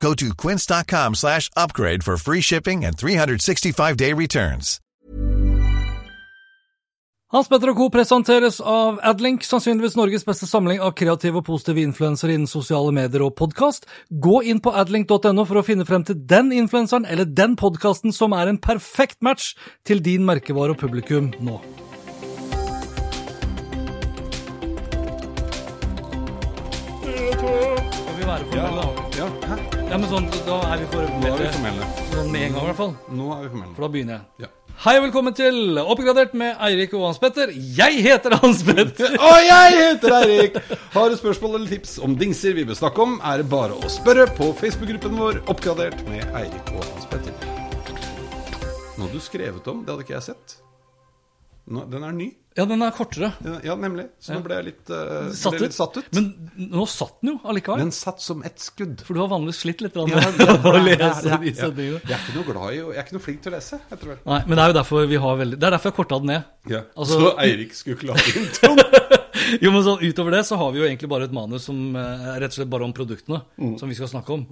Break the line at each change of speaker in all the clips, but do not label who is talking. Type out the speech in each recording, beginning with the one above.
Go to quince.com slash upgrade for free shipping and 365-day returns.
Hans Petter og Co. presenteres av Adlink, sannsynligvis Norges beste samling av kreative og positive influensere innen sosiale medier og podkast. Gå inn på adlink.no for å finne frem til den influenseren eller den podkasten som er en perfekt match til din merkevare og publikum nå. Skal vi være formelle, da?
Ja,
men sånn, da er vi
Nå er vi
formelle.
formelle.
Sånn med en gang, i hvert fall.
Nå er vi formelle.
For da begynner jeg.
Ja.
Hei og velkommen til Oppgradert med Eirik og Hans Petter. Jeg heter Hans Petter.
Og jeg heter Eirik! Har du spørsmål eller tips om dingser vi bør snakke om, er det bare å spørre på Facebook-gruppen vår Oppgradert med Eirik og Hans Petter. Nå har du skrevet om, det hadde ikke jeg sett. Nå, den er ny.
Ja, den er kortere.
Ja, nemlig. Så nå ble jeg litt, uh,
Satt
ble
ut.
litt satt ut.
Men nå satt den jo allikevel.
Den satt som et skudd.
For du har vanligvis slitt litt med å lese de
ja.
setningene.
Jeg er ikke noe glad i Jeg er ikke noe flink til å lese, jeg tror.
Nei, men det er jo derfor vi har veldig Det er derfor jeg korta den ned.
Ja.
Altså-
så Eirik skulle klare introen.
Jo, men sånn Utover det så har vi jo egentlig bare et manus som eh, er rett og slett bare om produktene
Mm.
som vi skal snakke om.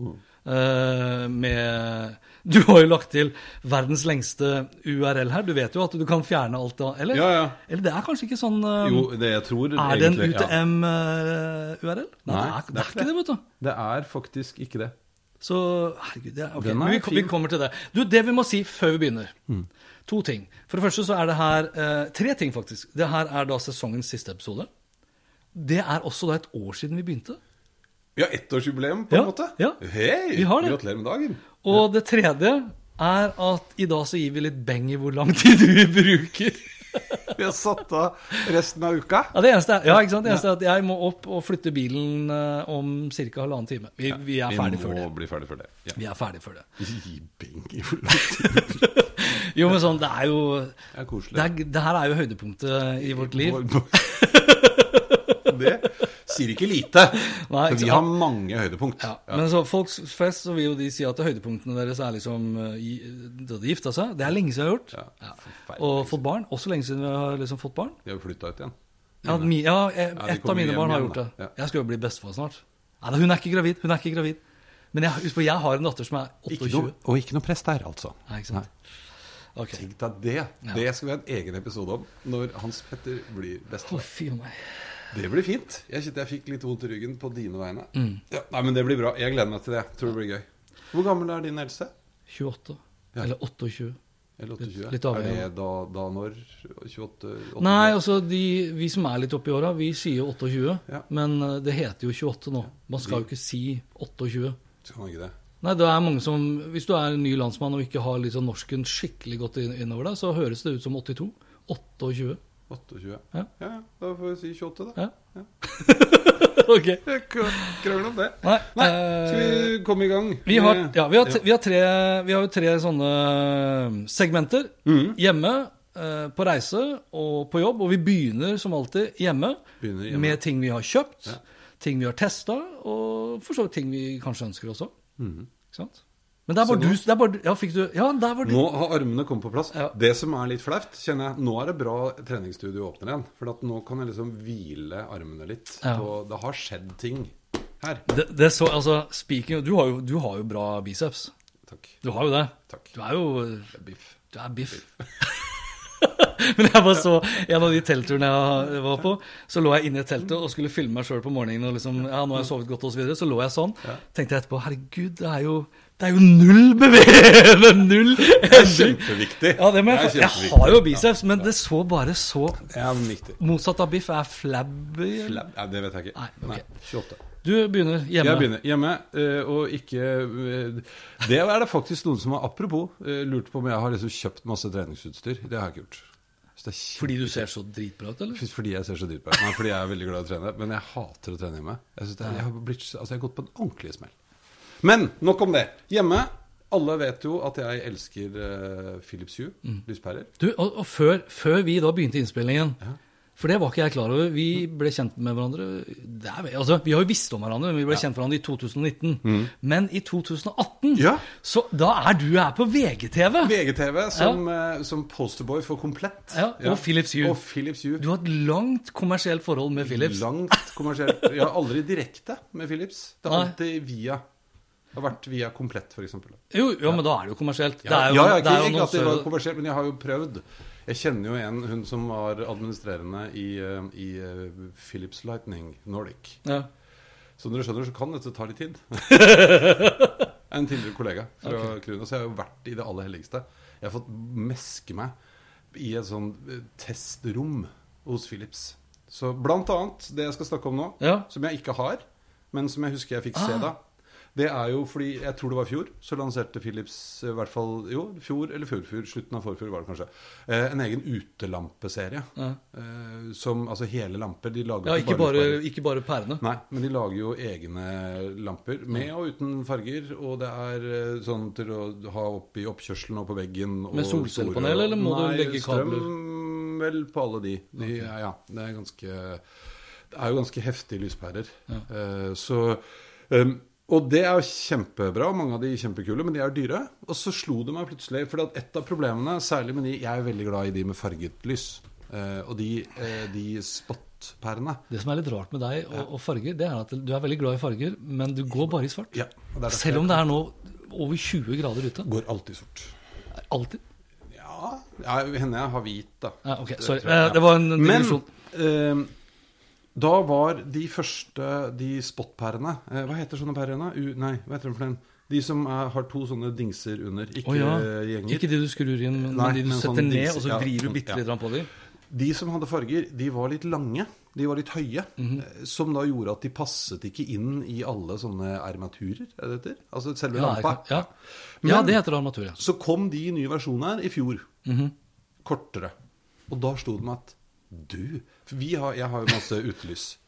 Eh, med Du har jo lagt til verdens lengste URL her. Du vet jo at du kan fjerne alt da, eller?
Ja, ja.
Eller det er kanskje ikke sånn um,
Jo, det jeg tror
Er det en. UTM-URL? Nei,
Nei,
det er, det er ikke det, vet du.
Det er faktisk ikke det.
Så herregud,
ja,
okay. vi, vi kommer til det. Du, Det vi må si før vi begynner To ting. For det første så er det her eh, Tre ting, faktisk. Det her er da sesongens siste episode. Det er også da et år siden vi begynte.
Vi har ettårsjubileum, på
Ja,
en måte.
ja.
Hei!
Vi har det.
Gratulerer med dagen.
Og det tredje er at i dag så gir vi litt beng i hvor lang tid du bruker.
Vi har satt av resten av uka.
Ja, det eneste er, ja, ikke sant? Det eneste er at jeg må opp og flytte bilen eh, om ca. halvannen time. Vi, vi er ferdig før
Vi må bli ferdig før det. Ja.
Vi er ferdig før det.
Gi beng i hvor lang tid.
Jo, men sånn, det er jo
Det er.
Det, er, det her er jo høydepunktet i vårt liv.
Det sier ikke lite.
Nei,
For
ikke
vi har mange høydepunkt.
Ja, Men så folks flest så vil jo de si at høydepunktene deres er liksom eh, da de gifta seg. Det er lenge siden jeg har gjort.
Ja,
Ja. Og fått barn. Også lenge siden vi har liksom fått barn.
De har jo flytta ut igjen.
Ja, mi, ja
Ja,
Ett av mine barn har gjort det.
Ja.
Jeg skal jo bli bestefar snart. Nei, hun er ikke gravid. Hun er ikke gravid. Men jeg, jeg har en datter som er
Ikke
28.
noe, og ikke noe press der, altså.
Nei, ikke sant? Ok.
Tenk deg det.
Ja.
Det skal vi ha en egen episode om når Hans Petter blir bestefar.
meg.
Det blir fint. Jeg kjente jeg fikk litt vondt i ryggen på dine vegne.
Mm.
Ja, nei, men det blir bra. Jeg gleder meg til det. Tror det blir gøy. Hvor gammel er din eldste?
28.
Ja.
Eller 28.
Eller 28?
Litt avhengig
Er det da, da når? 28? 28?
Nei, altså de, vi som er litt oppi åra, vi sier 28.
Ja.
Men eh, det heter jo 28 nå. Man skal jo ikke si 28.
Skal man ikke det?
Nei, det er mange som, Hvis du er en ny landsmann og ikke har liksom norsken skikkelig godt innover deg, så høres det ut som 82. 28.
28?
Ja.
ja, da får vi si 28, da.
Ja. ok.
Jeg krangler om det.
Nei,
Nei,
eh,
skal vi komme i gang?
vi har, ja, vi, har, t- vi, har tre, vi har jo tre sånne segmenter.
Mhm.
Hjemme, eh, på reise og på jobb. Og vi begynner som alltid hjemme,
Begynner hjemme.
med ting vi har kjøpt,
Ja.
ting vi har testa, og for så vidt ting vi kanskje ønsker også.
Mhm.
Ikke sant? Men der var du, der var, Ja, fikk du Ja, der var du.
Nå har armene kommet på plass.
Ja.
Det som er litt flaut, kjenner jeg Nå er det bra treningsstudio åpner igjen. For nå kan jeg liksom hvile armene litt.
Ja.
Og det har skjedd ting her.
Det, det så, altså, speaking du har, jo, du har jo bra biceps.
Takk.
Du har jo det.
Takk.
Du er jo
biff.
Du er biff. Men jeg bare så en av de teltturene jeg var på, så lå jeg inne i teltet og skulle filme meg sjøl på morgenen. og liksom, ja, nå har jeg sovet godt og så, videre, så lå jeg sånn. tenkte jeg etterpå herregud, det er jo, det er jo null bevegelse! Null
Det er
endring!
kjempeviktig.
Ja, det må jeg,
Det er
jeg har jo biceps, men det så bare så
Ja.
Motsatt av biff er flabby.
Flab. ja, det vet jeg ikke.
Nei, ok.
28.
Du begynner hjemme.
Jeg begynner hjemme, eh, og ikke eh, Det er det faktisk noen som har Apropos, eh, lurt på om jeg har liksom kjøpt masse treningsutstyr. Det har jeg ikke gjort. Så det er
Fordi du ser så dritbra ut, eller?
Fordi jeg ser så dritbra ut. det. Nei, fordi jeg er veldig glad i å trene. Men jeg hater å trene hjemme. Jeg, det, er- jeg, har blitt, altså jeg har gått på en ordentlig smell. Men nok om det. Hjemme Alle vet jo at jeg elsker uh, Philips Hue,
Mm.
lyspærer.
Du, og, og før, før vi da begynte innspillingen For det var ikke jeg klar over. Vi ble kjent med hverandre det er, altså, Vi har jo visst om hverandre, men vi ble kjent med hverandre i 2019. Men i 2018,
Ja.
så da er du her på VGTV!
VGTV som, eh, som posterboy for Komplett.
Ja, og Philips Hue.
Og Philips Hue.
Du har et langt kommersielt forhold med Philips.
Langt kommersielt. Jeg har aldri direkte med Philips. Det er alltid via. Det har vært via Komplett, f.eks.
Jo, jo, men da er det jo kommersielt. Det
Ja,
jo,
ja, ja, ikke, ikke at det var kommersielt, men jeg har jo prøvd. Jeg kjenner jo en hun som var administrerende i, eh, i eh, Philips Lightning Nordic.
ja.
når dere skjønner, så kan dette ta litt tid. en tidligere kollega fra Kruna. Så jeg har jo vært i det aller helligste. Jeg har fått meske meg i et sånn eh, testrom hos Philips. Så blant annet det jeg skal snakke om nå,
Ja.
som jeg ikke har, men som jeg husker jeg fikk se da. Det er jo fordi, jeg tror det var i fjor, så lanserte Philips eh, i hvert fall, jo, fjor eller før-fjor, slutten av forfjor var det kanskje, eh, en egen utelampeserie. Eh, som, altså hele lamper, de lager
ja, ikke bare,
bare,
ikke bare pærene.
Nei, men de lager jo egne lamper, med og uten farger. Og det er sånn til å ha opp i oppkjørselen og på veggen. Og
Med solcellepanel, eller må du
Nei,
legge kabler?
strøm vel på alle de. de ja, ja, det er ganske Det er jo ganske heftige lyspærer. Eh, så eh, og det er jo kjempebra, mange av de er kjempekule, men de er jo dyre. Og så slo det meg plutselig, for et av problemene, særlig med de Jeg er veldig glad i de med farget lys. Eh, og de, eh, de spot-pærene
Det som er litt rart med deg og, og farger, det er at du er veldig glad i farger, men du går bare i svart.
Ja, er
Selv om det er nå over 20 grader ute.
går alltid sort.
Alltid.
Ja, ja henne jeg har hvit, da.
Ja, ok, sorry.
Det, jeg,
ja. det var en
Men
digresjon.
Eh, da var de første de spot-pærene eh, Hva heter sånne pærer? Nei, hva heter de for den? De som er, har to sånne dingser under, ikke
oh, ja.
eh, gjenger.
Ikke de du skrur inn, men
Nei,
de du
men
setter
sånn
ned,
dingser,
og så
ja,
vrir du bitte
ja.
litt på dem.
De som hadde farger, de var litt lange. De var litt høye.
Mm
-hmm. Som da gjorde at de passet ikke inn i alle sånne armaturer, er det heter? Altså selve
Ja,
lampa.
ja. ja,
Men-
det heter armatur, ja.
Så kom de nye versjon her i fjor.
Mhm.
Kortere. Og da sto det med at du har, jeg har jo masse utelys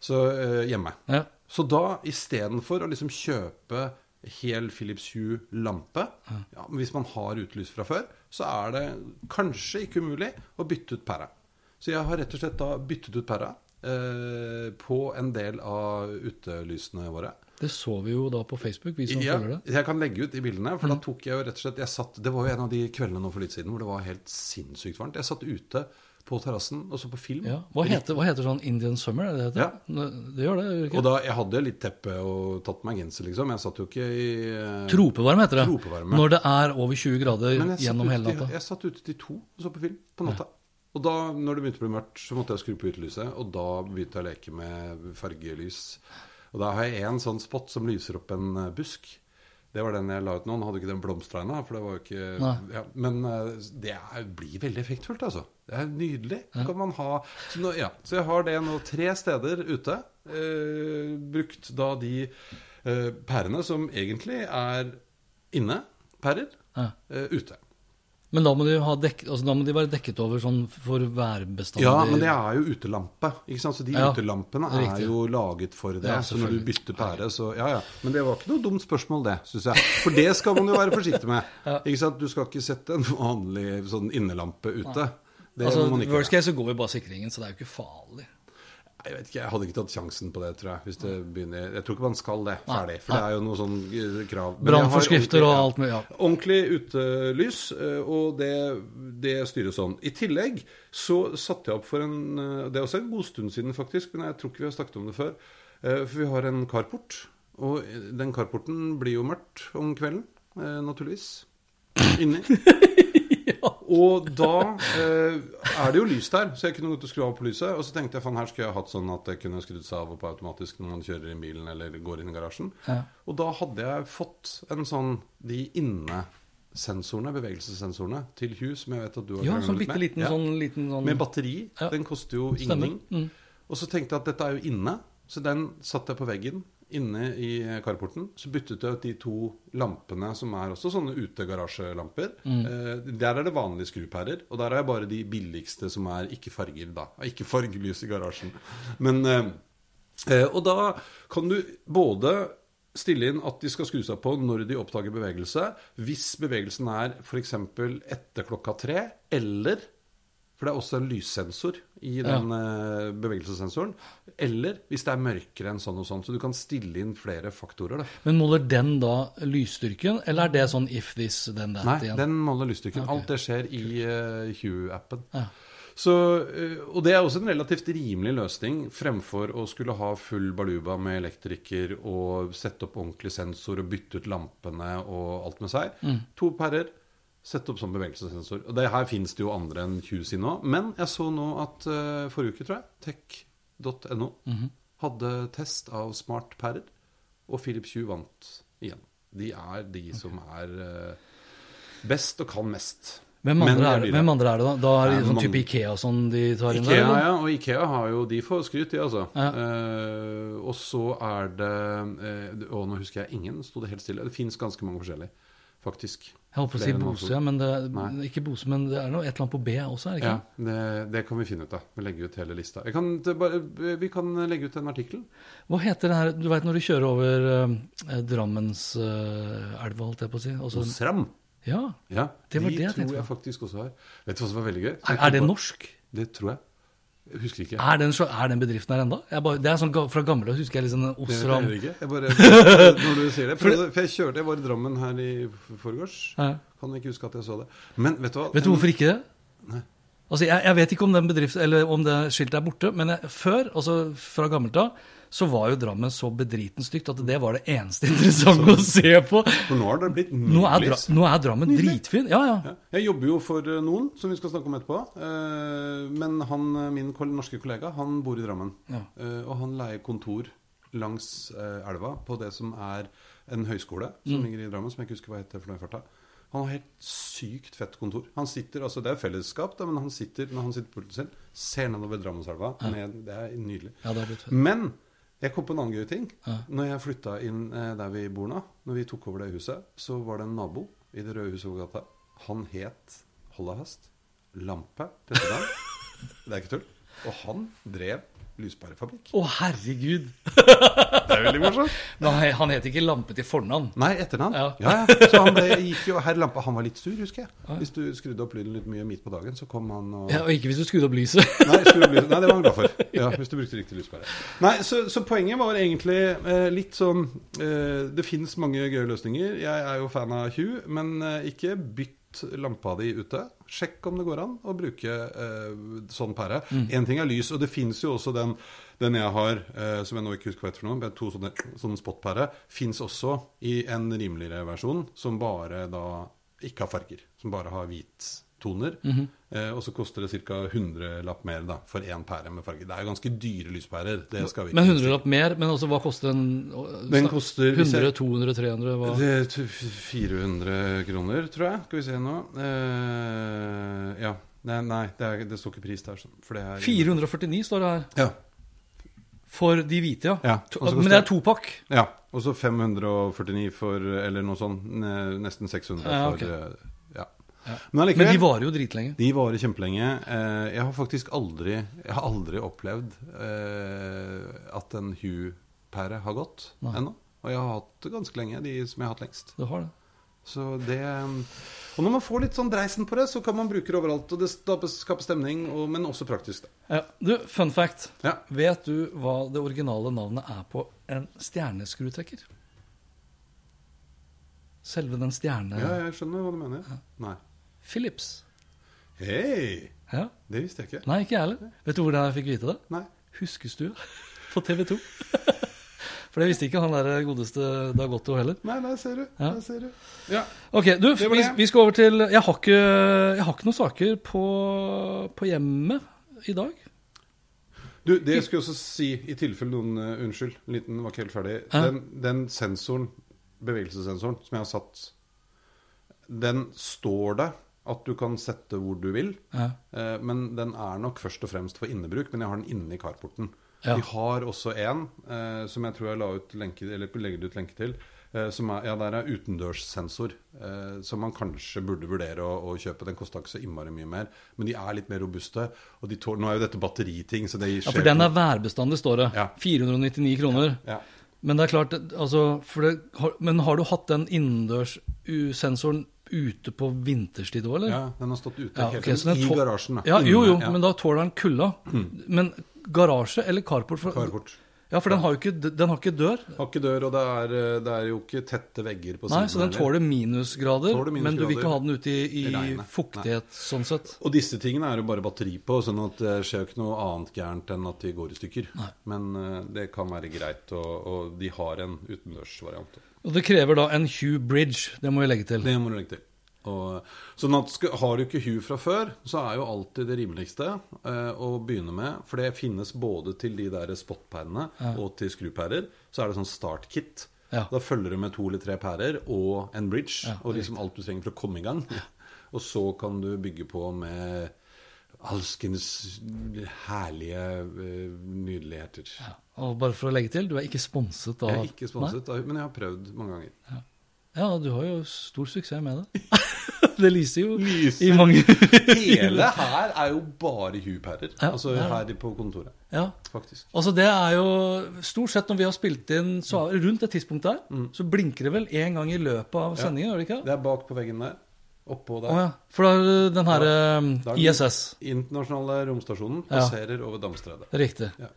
så, eh, hjemme.
ja.
Så da istedenfor å liksom kjøpe hel Philips Hue-lampe ja, men Hvis man har utelys fra før, så er det kanskje ikke umulig å bytte ut pæra. Så jeg har rett og slett da byttet ut pæra eh, på en del av utelysene våre.
Det så vi jo da på Facebook, vi som
Ja,
følger det.
jeg kan legge ut i bildene, for da tok jeg jo rett og slett satt, Det var jo en av de kveldene nå for litt siden hvor det var helt sinnssykt varmt. Jeg satt ute på terrassen og så på film.
Ja. Hva, heter, hva heter sånn Indian Summer? Er det heter? Ja. Det gjør det, det
Og da, Jeg hadde litt teppe og tatt på meg genser, liksom. Jeg satt jo ikke i eh,
Tropevarme heter det.
Tropevarme.
Når det er over 20 grader
jeg
gjennom hele natta.
til- jeg satt ute til to og så på film på natta. Og da når det begynte å bli mørkt, så måtte jeg skru på utelyset, og da begynte jeg å leke med fargelys. Og da har jeg en sånn spot som lyser opp en eh, busk. Det var den jeg la ut nå. Nå hadde ikke den ikke ja, Men eh, det er, blir veldig effektfullt, altså. Det er nydelig. Så kan man ha så, nå, ja, så jeg har det nå tre steder ute. Eh, brukt da de eh, pærene som egentlig er inne, pærer,
Ja.
eh, ute.
Men da må, de ha dekk, altså, da må de være dekket over sånn for værbestandig
Ja, men det er jo utelampe. Ikke sant? Så de
Ja,
utelampene
er
er jo laget for det.
Ja,
så når du bytter pære, så Ja ja. Men det var ikke noe dumt spørsmål, det, syns jeg. For det skal man jo være forsiktig med. Ikke sant? Du skal ikke sette en vanlig sånn innelampe ute. Det
altså,
må man ikke
Worst case så går jo bare sikringen, så det er jo ikke farlig.
Jeg vet ikke, jeg hadde ikke tatt sjansen på det, tror jeg. Hvis det begynner Jeg tror ikke man skal det ferdig. For det er jo noe sånn eh, krav.
Brannforskrifter og alt mulig. Ja.
Ordentlig utelys, eh, og det, det styres sånn. I tillegg så satte jeg opp for en eh, Det er også en god stund siden, faktisk, men jeg tror ikke vi har snakket om det før. For vi har en carport, og den carporten blir jo mørkt om kvelden, naturligvis. Inni. Og da eh, er det jo lys der, så jeg kunne gått og skru av på lyset. Og så tenkte jeg faen, her skulle jeg hatt sånn at jeg kunne skrudd seg av og på automatisk når man kjører i bilen eller går inn i garasjen.
Ja.
Og da hadde jeg fått en sånn de inne sensorene, bevegelsessensorene, til Hue, som jeg vet at du har
Ja, sånn bitte
med.
liten
Ja.
sånn, liten sånn
Med batteri.
Ja.
Den koster jo
Stemmer.
ingenting.
Mm.
Og så tenkte jeg at dette er jo inne, så den satte jeg på veggen inne i carporten. Så byttet jeg ut de to lampene som er også sånne utegarasjelamper.
Mm.
Eh, der er det vanlige skrupærer, og der er jeg bare de billigste som er ikke farger, da. Ikke fargelys i garasjen. Men eh, eh, Og da kan du både stille inn at de skal skru seg på når de oppdager bevegelse. Hvis bevegelsen er f.eks. etter klokka tre, eller For det er også en lyssensor i den ja. bevegelsessensoren. Eller hvis det er mørkere enn sånn og sånn. Så du kan stille inn flere faktorer. Da.
Men måler den da lysstyrken, eller er det sånn if this, then that
Nei,
igjen?
den måler lysstyrken. Alt det skjer i uh, Hue-appen.
Ja.
Så, eh, og det er også en relativt rimelig løsning fremfor å skulle ha full baluba med elektriker og sette opp ordentlig sensor og bytte ut lampene og alt med seg.
Mm.
To pærer. Sette opp som bevegelsessensor. Og det her fins det jo andre enn QC nå. Men jeg så nå at uh, forrige uke, tror jeg, tech.no
Mhm.
hadde test av smartpærer, og Philips Hue vant igjen. De er de som er uh, best og kan mest.
Hvem andre, er hvem andre er det da? Da er det sånn type Ikea og sånn de tar inn der?
Ikea,
eller?
ja. Og Ikea har jo De får skryt, de, altså.
Ja.
Uh, og så er det uh, Og nå husker jeg ingen, sto det helt stille. Det fins ganske mange forskjellige, faktisk.
Jeg holdt på å si Bose, men det, ikke Bose, men det er noe, et eller annet på B også, er det ikke?
Ja, det, det kan vi finne ut av. Vi legger ut hele lista. Kan, bare, vi kan legge ut en artikkel.
Hva heter det her Du veit når du kjører over eh, Drammenselva, holdt jeg på å si? Altså,
Osram.
ja.
Ja,
Det var
de
det jeg
tror jeg faktisk også har. Vet du hva som var veldig gøy?
Er, er det norsk?
Det tror jeg. Jeg husker ikke.
Er den, er den bedriften her ennå? Det er sånn fra gamle av, husker jeg litt sånn
Det vet
Osram
jeg bare, når du sier det. For, for jeg kjørte, jeg var i Drammen her i forgårs.
Ja.
Kan ikke huske at jeg så det. Men vet du hva?
Vet du hvorfor ikke det? Nei. Altså, jeg, jeg vet ikke om den bedriften, eller om det skiltet er borte, men jeg, før, altså fra gammelt av, så var jo Drammen så bedriten stygt at det var det eneste interessante å se på.
For nå har det blitt
Nå er. Dra nå er Drammen dritfin. Ja, ja.
Ja. Jeg jobber jo for eh, noen, som vi skal snakke om etterpå. Eh, Men han, eh, min norske kollega han bor i Drammen.
Ja.
Eh, Og han leier kontor langs elva på det som er en høyskole som
Mm.
ligger i Drammen, som jeg ikke husker hva heter for noe i farta. Han har helt sykt fett kontor. Han sitter, altså Det er fellesskap, da, men han sitter når han sitter på pulten sin, ser nedover Drammenselva. ned- Det er nydelig.
ja det er.
Men jeg kom på en annen gøy ting.
Ja.
Når jeg flytta inn eh, der vi bor nå, når vi tok over det huset, så var det en nabo i det røde huset over gata. Han het hold deg fast Lampe etternavn. det er ikke tull. Og han drev lyspærefabrikk.
Å, herregud.
Det er veldig morsomt.
Nei, han het ikke Lampe til fornavn.
Nei, etternavn.
Ja.
Ja. ja, Så han ble, gikk jo Herr Lampe Han var litt sur, husker jeg. Hvis du skrudde opp lyden litt mye midt på dagen, så kom han og
Ja, og ikke hvis du skrudde opp lyset.
Nei, opp lyset. nei, det var han glad for. Ja, Hvis du brukte riktig lyspære. Nei, så, så poenget var egentlig eh, litt sånn eh, Det fins mange gøye løsninger. Jeg er jo fan av Hugh, men eh, ikke bytt lampa di ute. Sjekk om det går an å bruke eh, sånn pære. Én ting er lys, og det fins jo også den, den jeg har, eh, som jeg nå ikke husker hva heter for noe, med to sånne, sånne spotpære, fins også i en rimeligere versjon, som bare da ikke har farger. Som bare har hvittoner. eh, og så koster det ca. 100-lapp mer da, for én pære med farge. Det er jo ganske dyre lyspærer. Det skal vi ikke
Men 100-lapp mer, men også hva koster en
Den koster
100,
jeg-
200, 300? Hva?
Det er 400 kroner, tror jeg. Skal vi se nå. Eh, ja. Nei, nei det, er, det står ikke pris der. er
449 står det her.
Ja.
For de hvite, ja.
Ja,
men det er topakk.
ja. Og så 549 for Eller noe sånt. Nesten 600 for
ja,
eh, Ja.
Ja.
Men
Men de varer jo dritlenge.
De varer kjempelenge. Eh, Jeg har faktisk aldri Jeg har aldri opplevd eh, at en Hue-pære har gått ennå. Og jeg har hatt det ganske lenge, de som jeg har hatt lengst.
Du har det.
Så det Og når man får litt sånn dreisen på det, så kan man bruke det overalt. Og det skaper stemning, og, men også praktisk.
Ja. Du, fun fact.
Ja.
Vet du hva det originale navnet er på en stjerneskrutrekker? Selve den stjerne...
ja, jeg skjønner hva du mener. Nei.
Philips.
Hei!
Ja.
Det visste jeg ikke.
Nei, ikke jeg heller. Vet du hvordan jeg fikk vite det?
Nei.
Huskestua på TV 2. For det visste ikke han der godeste Dag Otto heller.
Nei, der ser du.
Ja.
Der ser du. Ja.
Ok, du, vi, vi skal over til Jeg har ikke, jeg har ikke noen saker på, på hjemmet i dag.
Du, det skulle også si, i tilfelle noen uh, Unnskyld, en liten var ikke helt ferdig.
Ja.
Den, den sensoren, bevegelsessensoren, som jeg har satt, den står det at du kan sette hvor du vil.
Ja.
Eh, men den er nok først og fremst for innebruk, men jeg har den inne i carporten.
Ja.
Vi har også en eh, som jeg tror jeg la ut lenke, eller legger ut lenke til. Eh, som er, ja, der er utendørssensor, eh, som man kanskje burde vurdere å, å kjøpe. Den kosta ikke så innmari mye mer, men de er litt mer robuste. Og de tål, nå er jo dette batteriting, så det skjer Ja,
For den er værbestandig, står det.
Ja.
499 kroner.
ja.
Men det er klart, altså, for det, har, men har du hatt den innendørssensoren ute på vinterstid òg, eller?
Ja, den har stått ute
Ja,
helt
ok, så
i garasjen. da.
Ja, jo, jo,
ja.
men da tåler den kulda. Men garasje eller carport? For,
Carport.
Ja, for den har jo ikke, den har ikke dør.
Har ikke dør, og det er, det er jo ikke tette vegger på siden.
Nei, så den tåler minusgrader,
Tåler
men du vil ikke ha den ute i, i
fuktighet
fuktighet, sånn sett.
Og disse tingene er jo bare batteri på, sånn at det skjer jo ikke noe annet gærent enn at de går i stykker. Men eh, det kan være greit, og, og de har en utendørsvariant.
Og det krever da en Hue Bridge, det må vi legge til.
Det må du legge til. Og, sånn at Har du ikke Hue fra før, så er jo alltid det rimeligste eh, å begynne med. For det finnes både til de der spotpærene og til skrupærer. Så er det sånn start-kit.
Ja.
Da følger du med to eller tre pærer og en bridge.
Ja,
og liksom alt du trenger for å komme i gang. Og så kan du bygge på med alskens herlige uh, nydeligheter.
Og bare for å legge til, du er ikke sponset av
Jeg er ikke sponset, av- men jeg har prøvd mange ganger.
Ja. Ja, du har jo stor suksess med det. det lyser jo
Lyser.
i mange
Hele her er jo bare Hue-pærer.
Ja,
altså
ja.
her på kontoret,
Ja.
faktisk.
Altså det er jo Stort sett når vi har spilt inn så rundt det tidspunktet her, så blinker det vel én gang i løpet av sendingen, gjør det ikke?
Det er bak på veggen der. Oppå der.
Ja. For da er den herre
er
ISS.
Internasjonale romstasjonen
Ja.
passerer over Damstredet.
Riktig.
Ja.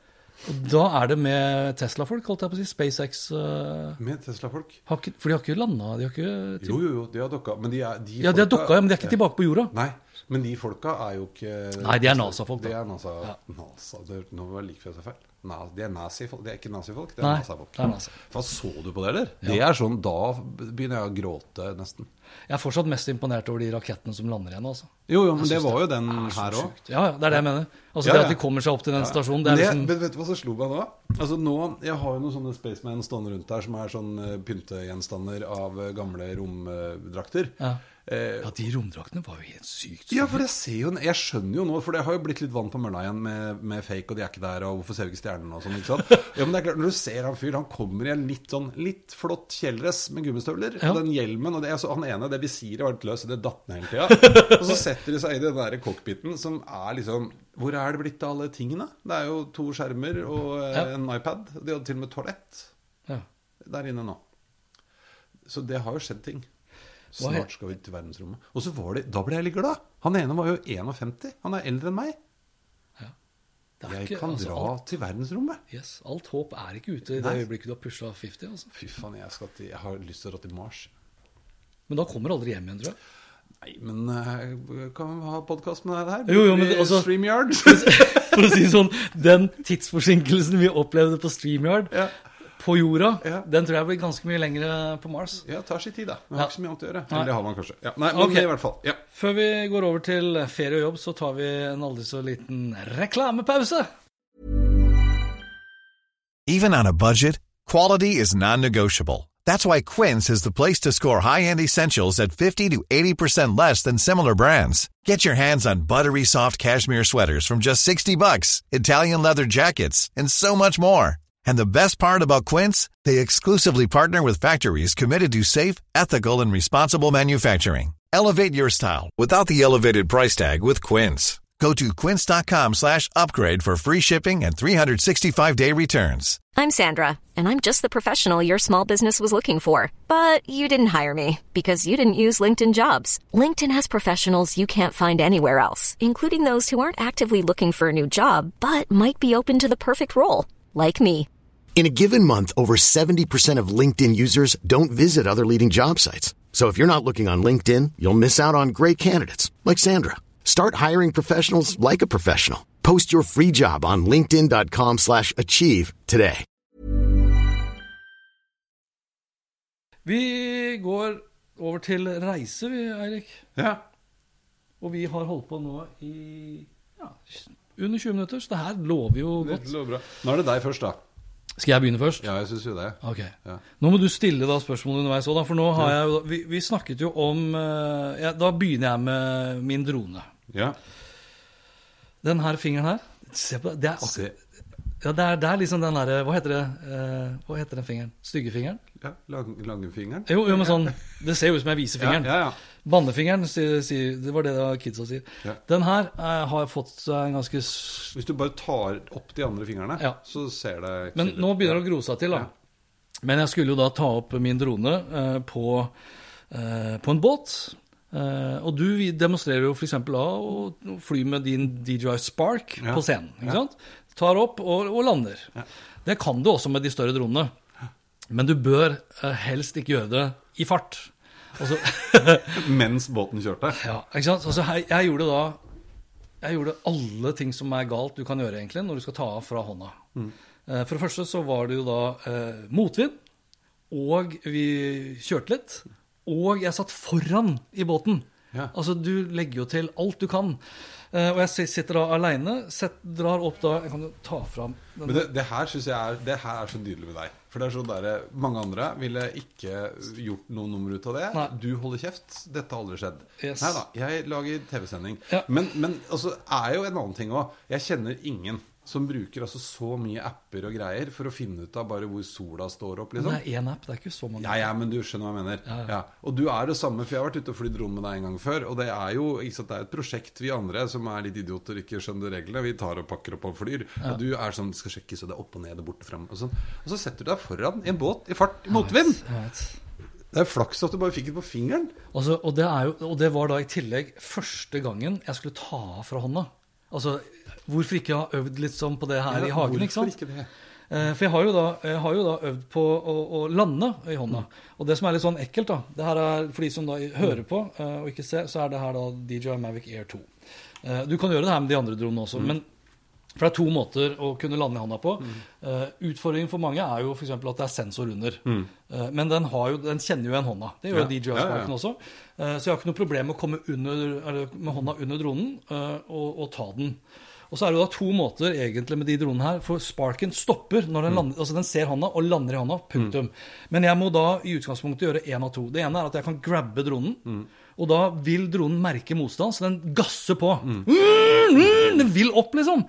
Da er det med Tesla-folk, holdt jeg på å si. SpaceX Uh...
Med Tesla-folk.
For de har ikke landa de har ikke,
Jo, jo, jo, de har dokka. Men de er de
Ja, de har dokka, ja, men de er ikke tilbake på jorda.
Nei, men de folka er jo ikke
Nei, de er NASA-folk, da.
De er NASA, NASA det, Nå var like før jeg sa feil. De er nazifolk. Det er ikke nazifolk, det er nazifolk.
Det NASA.
Hva så du på det, eller? Det er sånn, Da begynner jeg å gråte, nesten.
Jeg er fortsatt mest imponert over de rakettene som lander igjen. altså.
Jo, jo, men det var jo den
er
her òg.
Ja, ja, det er det jeg mener. Altså
Ja,
Det at de kommer seg opp til den stasjonen, det er liksom
vet, vet du hva som slo meg nå? Altså nå, Jeg har jo noen sånne Spaceman stående rundt der som er sånn eh, pyntegjenstander av eh, gamle romdrakter.
Ja.
Eh,
Ja, de romdraktene var jo helt sykt.
ja, for jeg ser jo Jeg skjønner jo nå, for det har jo blitt litt vann på mølla igjen med, med fake, og de er ikke der, og hvorfor ser vi ikke stjernene og sånn, ikke sant? Ja, men det er klart, når du ser han fyren, han kommer i en litt sånn litt flott kjeledress med gummistøvler,
Ja.
og den hjelmen, og det er så, han ene, det visiret var litt løst, det datt ned hele tida. Og så setter de seg i den der cockpiten som er liksom Hvor er det blitt av alle tingene? Det er jo to skjermer og eh,
Ja.
en iPad. De hadde til og med toalett
Ja.
der inne nå. Så det har jo skjedd ting. Snart skal vi til verdensrommet. Og så var det, da ble jeg litt glad. Han ene var jo 51. Han er eldre enn meg.
Er
Jeg
ikke-
kan
altså,
dra
alt,
til verdensrommet.
yes, alt håp er ikke ute i det
Nei.
øyeblikket du har pusha 50. altså.
Fy faen, jeg, til, jeg har lyst til å dra til Mars.
Men da kommer du aldri hjem igjen, tror jeg.
Nei, men uh, kan vi ha podkast med deg her?
Jo, jo, men altså-
Streamyard.
For å si sånn, den tidsforsinkelsen vi opplevde på StreamYard
ja.
På jorda,
Ja.
den tror jeg blir ganske mye lengre på Mars.
ja, tar sin tid, da. Man
Ja.
har ikke så mye annet å gjøre.
Nei.
Eller det har man kanskje. Ja. Nei, men
Ok.
i hvert fall. Ja.
Før vi går over til ferie og jobb, så tar vi en aldri så liten reklamepause.
Even on a budget, quality is non-negotiable. That's why Quince is the place to score high-end essentials at 50 to 80% less than similar brands. Get your hands on buttery soft cashmere sweaters from just 60 bucks, Italian leather jackets, and so much more. And the best part about Quince, they exclusively partner with factories committed to safe, ethical, and responsible manufacturing. Elevate your style without the elevated price tag with Quince. Go to quince.com slash upgrade for free shipping and 365-day returns.
I'm Sandra, and I'm just the professional your small business was looking for. But you didn't hire me because you didn't use LinkedIn jobs. LinkedIn has professionals you can't find anywhere else, including those who aren't actively looking for a new job but might be open to the perfect role, like me.
In a given month, over 70% of LinkedIn users don't visit other leading job sites. So if you're not looking on LinkedIn, you'll miss out on great candidates like Sandra. Start hiring professionals like a professional. Post your free job on linkedin.com/achieve today.
Vi går over til reise, vi, Eirik.
ja.
Og vi har holdt på nå i ja, under 20 minutter, så det her lover jo
Det
godt.
lover bra. Nå er det deg først, da.
Skal jeg begynne først?
Ja, jeg syns jo det.
Ok.
Ja.
Nå må du stille da spørsmål underveis òg, for nå har jeg jo vi, vi snakket jo om eh, ja, Da begynner jeg med min drone.
Ja.
Den her fingeren her. Se på det. Det er, ak-
Se.
ja, det er, det er liksom den derre Hva heter det? eh, hva heter den fingeren? Styggefingeren?
ja lang, Langefingeren.
Jo, jo, men sånn Det ser jo ut som jeg viser
Ja,
fingeren.
ja, ja.
Bannefingeren, sier, sier, det var det kidsa sier.
Ja.
Den her eh, har fått seg en ganske
Hvis du bare tar opp de andre fingrene,
Ja.
så ser det
Men nå begynner det å gro seg til, da.
Ja.
Men jeg skulle jo da ta opp min drone eh, på, eh, på en båt. Eh, og du demonstrerer jo f.eks. da å fly med din DJI Spark på scenen. ikke sant? Tar opp og, og lander. Det kan du også med de større dronene. Men du bør eh, helst ikke gjøre det i fart. Altså,
Mens båten kjørte.
ja, ikke sant? Altså, jeg, jeg gjorde da Jeg gjorde alle ting som er galt du kan gjøre egentlig når du skal ta av fra hånda. Mm. For det første så var det jo da eh, motvind, og vi kjørte litt. Og jeg satt foran i båten.
Ja.
Altså, du legger jo til alt du kan. Eh, og jeg sitter da aleine, drar opp da Jeg kan jo ta fram
Men det, det her synes jeg er, det her er så nydelig med deg. For det er sånn der, Mange andre ville ikke gjort noe nummer ut av det.
Nei.
Du holder kjeft. Dette har aldri skjedd.
Yes.
Nei da, jeg lager TV-sending.
Ja.
Men, men altså, er jo en annen ting òg. Jeg kjenner ingen som bruker altså så mye apper og greier for å finne ut av bare hvor sola står opp. liksom.
Det er én app, det er ikke så mange.
Ja, ja, men du skjønner hva jeg mener.
Ja,
Ja,
ja.
Og du er det samme, for jeg har vært ute og flydd rom med deg en gang før. Og det er jo sant, det er et prosjekt vi andre som er litt idioter ikke skjønner reglene, vi tar og pakker opp og flyr. Og du er sånn skal sjekke så det er opp og ned og bort og frem. Og, sånn. og så setter du deg foran i en båt i fart i motvind. Det er flaks at du bare fikk det på fingeren.
Altså, og, det er jo, og det var da i tillegg første gangen jeg skulle ta av fra hånda. Altså, hvorfor ikke ha øvd litt sånn på det her i hagen, ikke sant?
Ikke det?
Eh, For jeg har, jo da, jeg har jo da øvd på å, å lande i hånda. Og det som er litt sånn ekkelt, da det her er For de som da hører på eh, og ikke ser, så er det her da DJI Mavic Air 2. Eh, Du kan gjøre det her med de andre dronene også, men for det er to måter å kunne lande i hånda på. Eh, utfordringen for mange er jo f.eks. at det er sensor under. Eh, men den, har jo, den kjenner jo igjen hånda. Det gjør
Ja.
DJI
Ja, ja, ja.
Også. Så jeg har ikke noe problem med å komme under, eller med hånda under dronen og, og ta den. Og så er det jo da to måter egentlig med de dronene her. For Sparken stopper når den lander, altså den ser hånda og lander i hånda. Punktum. Men jeg må da i utgangspunktet gjøre én av to. Det ene er at jeg kan grabbe dronen. Og da vil dronen merke motstand, så den gasser på. Den vil opp, liksom.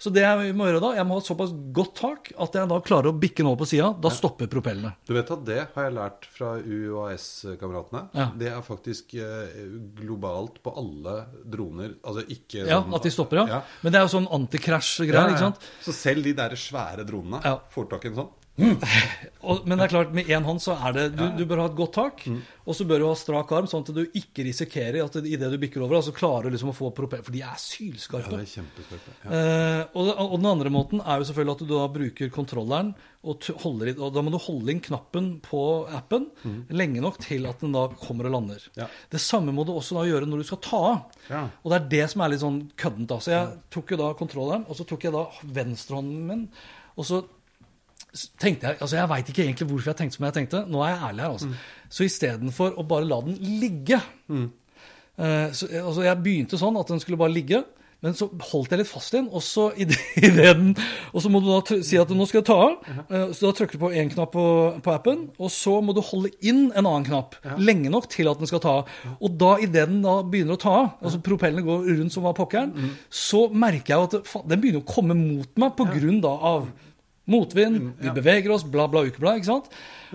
Så det jeg må gjøre da, jeg må ha såpass godt tak at jeg da klarer å bikke den over på sida. Da stopper propellene.
Du vet at det har jeg lært fra UAS-kameratene.
Ja.
Det er faktisk eh, globalt på alle droner. Altså ikke
Ja,
sånn-
At de stopper, ja.
Ja.
Men det er jo sånn antikrasj-greier.
Ja, ja.
ikke sant?
Så selv de der svære dronene
Ja.
får tak i en sånn.
Og, men det er klart, med én hånd så er det Du, du bør ha et godt tak, og så bør du ha strak arm, sånn at du ikke risikerer at idet du bikker over, så klarer du liksom å få propell... For de er
Ja,
sylskarpe.
det er. Ja.
Eh, og, og den andre måten er jo selvfølgelig at du da bruker kontrolleren, og, holder og da må du holde inn knappen på appen lenge nok til at den da kommer og lander.
Ja.
Det samme må du også da gjøre når du skal ta av.
Ja.
Og det er det som er litt sånn køddent. Så jeg tok jo da kontrolleren, og så tok jeg da venstrehånden min, og så tenkte jeg, altså jeg veit ikke egentlig hvorfor jeg tenkte som jeg tenkte. Nå er jeg ærlig her. altså. Så istedenfor å bare la den ligge eh, så, altså Jeg begynte sånn at den skulle bare ligge, men så holdt jeg litt fast i den. Og så, i det, i den, og så må du da si at nå skal jeg ta av. eh, Så da trykker du på én knapp på, på appen, og så må du holde inn en annen knapp lenge nok til at den skal ta av. Og da idet den da begynner å ta av, altså propellene går rundt som var pokkeren, så merker jeg at det, faen, den begynner å komme mot meg på grunn da av Motvind, vi beveger oss, bla, bla, ukeblad. ikke sant?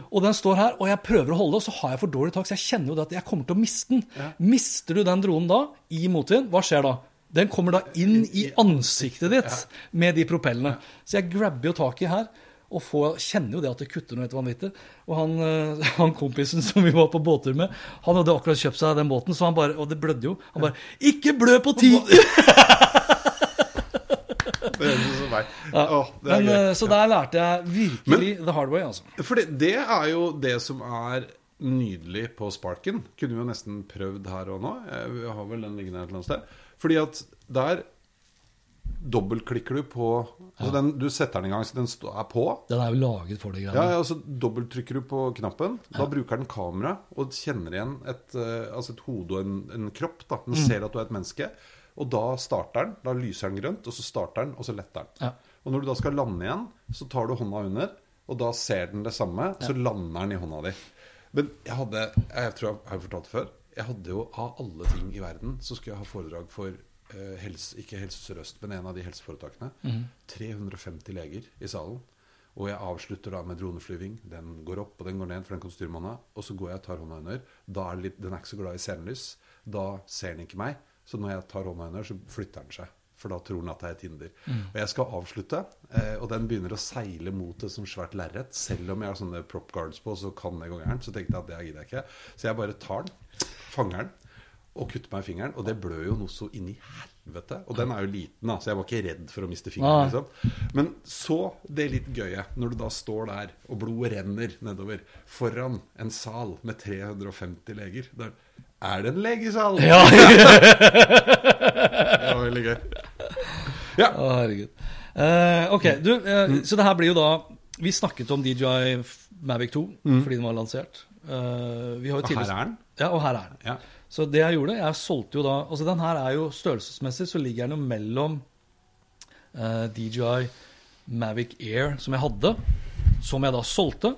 Og den står her, og jeg prøver å holde, og så har jeg for dårlig tak, så jeg kjenner jo det at jeg kommer til å miste den. Mister du den dronen da, i motvind, hva skjer da? Den kommer da inn i ansiktet ditt med de propellene. Så jeg grabber jo tak i her, og får, kjenner jo det at det kutter noe helt vanvittig. Og han, eh, han kompisen som vi var på båttur med, han hadde akkurat kjøpt seg den båten, så han bare, og det blødde jo. Han bare 'Ikke blø på tid!'
Det høres ut som meg. Åh,
Men,
gøy.
eh, så der lærte jeg virkelig the hard way, altså.
For det, det er jo det som er nydelig på Sparken. Kunne vi jo nesten prøvd her og nå. Eh, Vi har vel den liggende et eller annet sted. Fordi at der dobbeltklikker du på altså den, Du setter den i gang så den er på.
Den er jo laget for det
Ja,
greiene.
ja, og så dobbelttrykker du på knappen. Da bruker den kamera og kjenner igjen et, eh, altså et hode og en, en kropp. Da. Den ser at du er et menneske. Og da starter den. Da lyser den grønt, og så starter den, og så letter den.
Ja.
Og når du da skal lande igjen, så tar du hånda under, og da ser den det samme. Så lander den i hånda di. Men jeg hadde Jeg tror jeg har fortalt det før. Jeg hadde jo av alle ting i verden så skulle jeg ha foredrag for eh, helse, ikke Helse Sør-Øst, men en av de helseforetakene. 350 leger i salen. Og jeg avslutter da med droneflyving. Den går opp og den går ned, for den kan styre med hånda. Og så går jeg og tar hånda under. Da er litt, den er ikke så glad i scenelys. Da ser den ikke meg. Så når jeg tar hånda hennes, så flytter den seg For da tror han at det er et hinder.
Mm.
Og jeg skal avslutte, eh, og den begynner å seile mot et sånt svært lerret. Selv om jeg har sånne prop guards på, så kan det gå gærent. Så tenkte jeg at det gidder jeg ikke. Så jeg bare tar den, fanger den, og kutter meg i fingeren. Og det blør jo noe så inn i helvete. Og den er jo liten, da, så jeg var ikke redd for å miste fingeren. Liksom. Men så det litt gøye, når du da står der, og blodet renner nedover, foran en sal med 350 leger. Der er det en legesal!
Ja,
Det var veldig gøy. Ja.
Å, herregud. Eh, ok, du, eh, så det her blir jo da Vi snakket om DJI Mavic 2 fordi den var lansert. Eh, vi har jo
Og her
tidligere-
er den.
Ja, og her er den.
Ja.
Så det jeg gjorde, jeg solgte jo da Altså den her er jo størrelsesmessig så ligger den jo mellom eh, DJI Mavic Air, som jeg hadde, som jeg da solgte,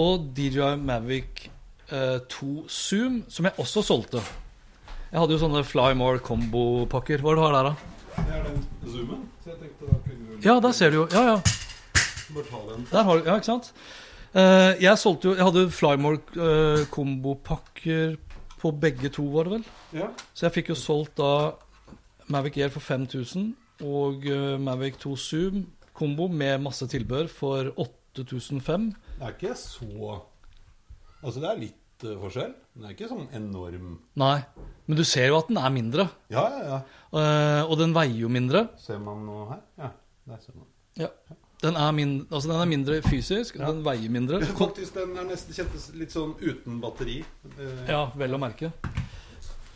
og DJI Mavic eh, 2 Zoom, som jeg også solgte. Jeg hadde jo sånne Fly More combo-pakker. Hva er det du har der, da?
Det er den zoomen, så jeg tenkte da kunne du
Ja, der ser du jo. Ja, ja.
bare ta den.
Der har du, ja, ikke sant? Eh, jeg solgte jo Jeg hadde Flymore uh, kombopakker på begge to, var det vel?
Ja.
Så jeg fikk jo solgt da Mavic Air for 5000 og eh, Mavic 2 Zoom kombo med masse tilbør for 8500.
Det er ikke så Altså, det er litt uh, forskjell. Den er ikke sånn enorm
Nei, men du ser jo at den er mindre.
Ja, ja, ja.
Uh, og den veier jo mindre.
Ser man noe her? Ja, der ser man.
Ja. Den er, mindre, altså den er mindre fysisk, ja. den veier mindre.
Faktisk, den er nesten kjentes litt sånn uten batteri.
Ja, vel å merke.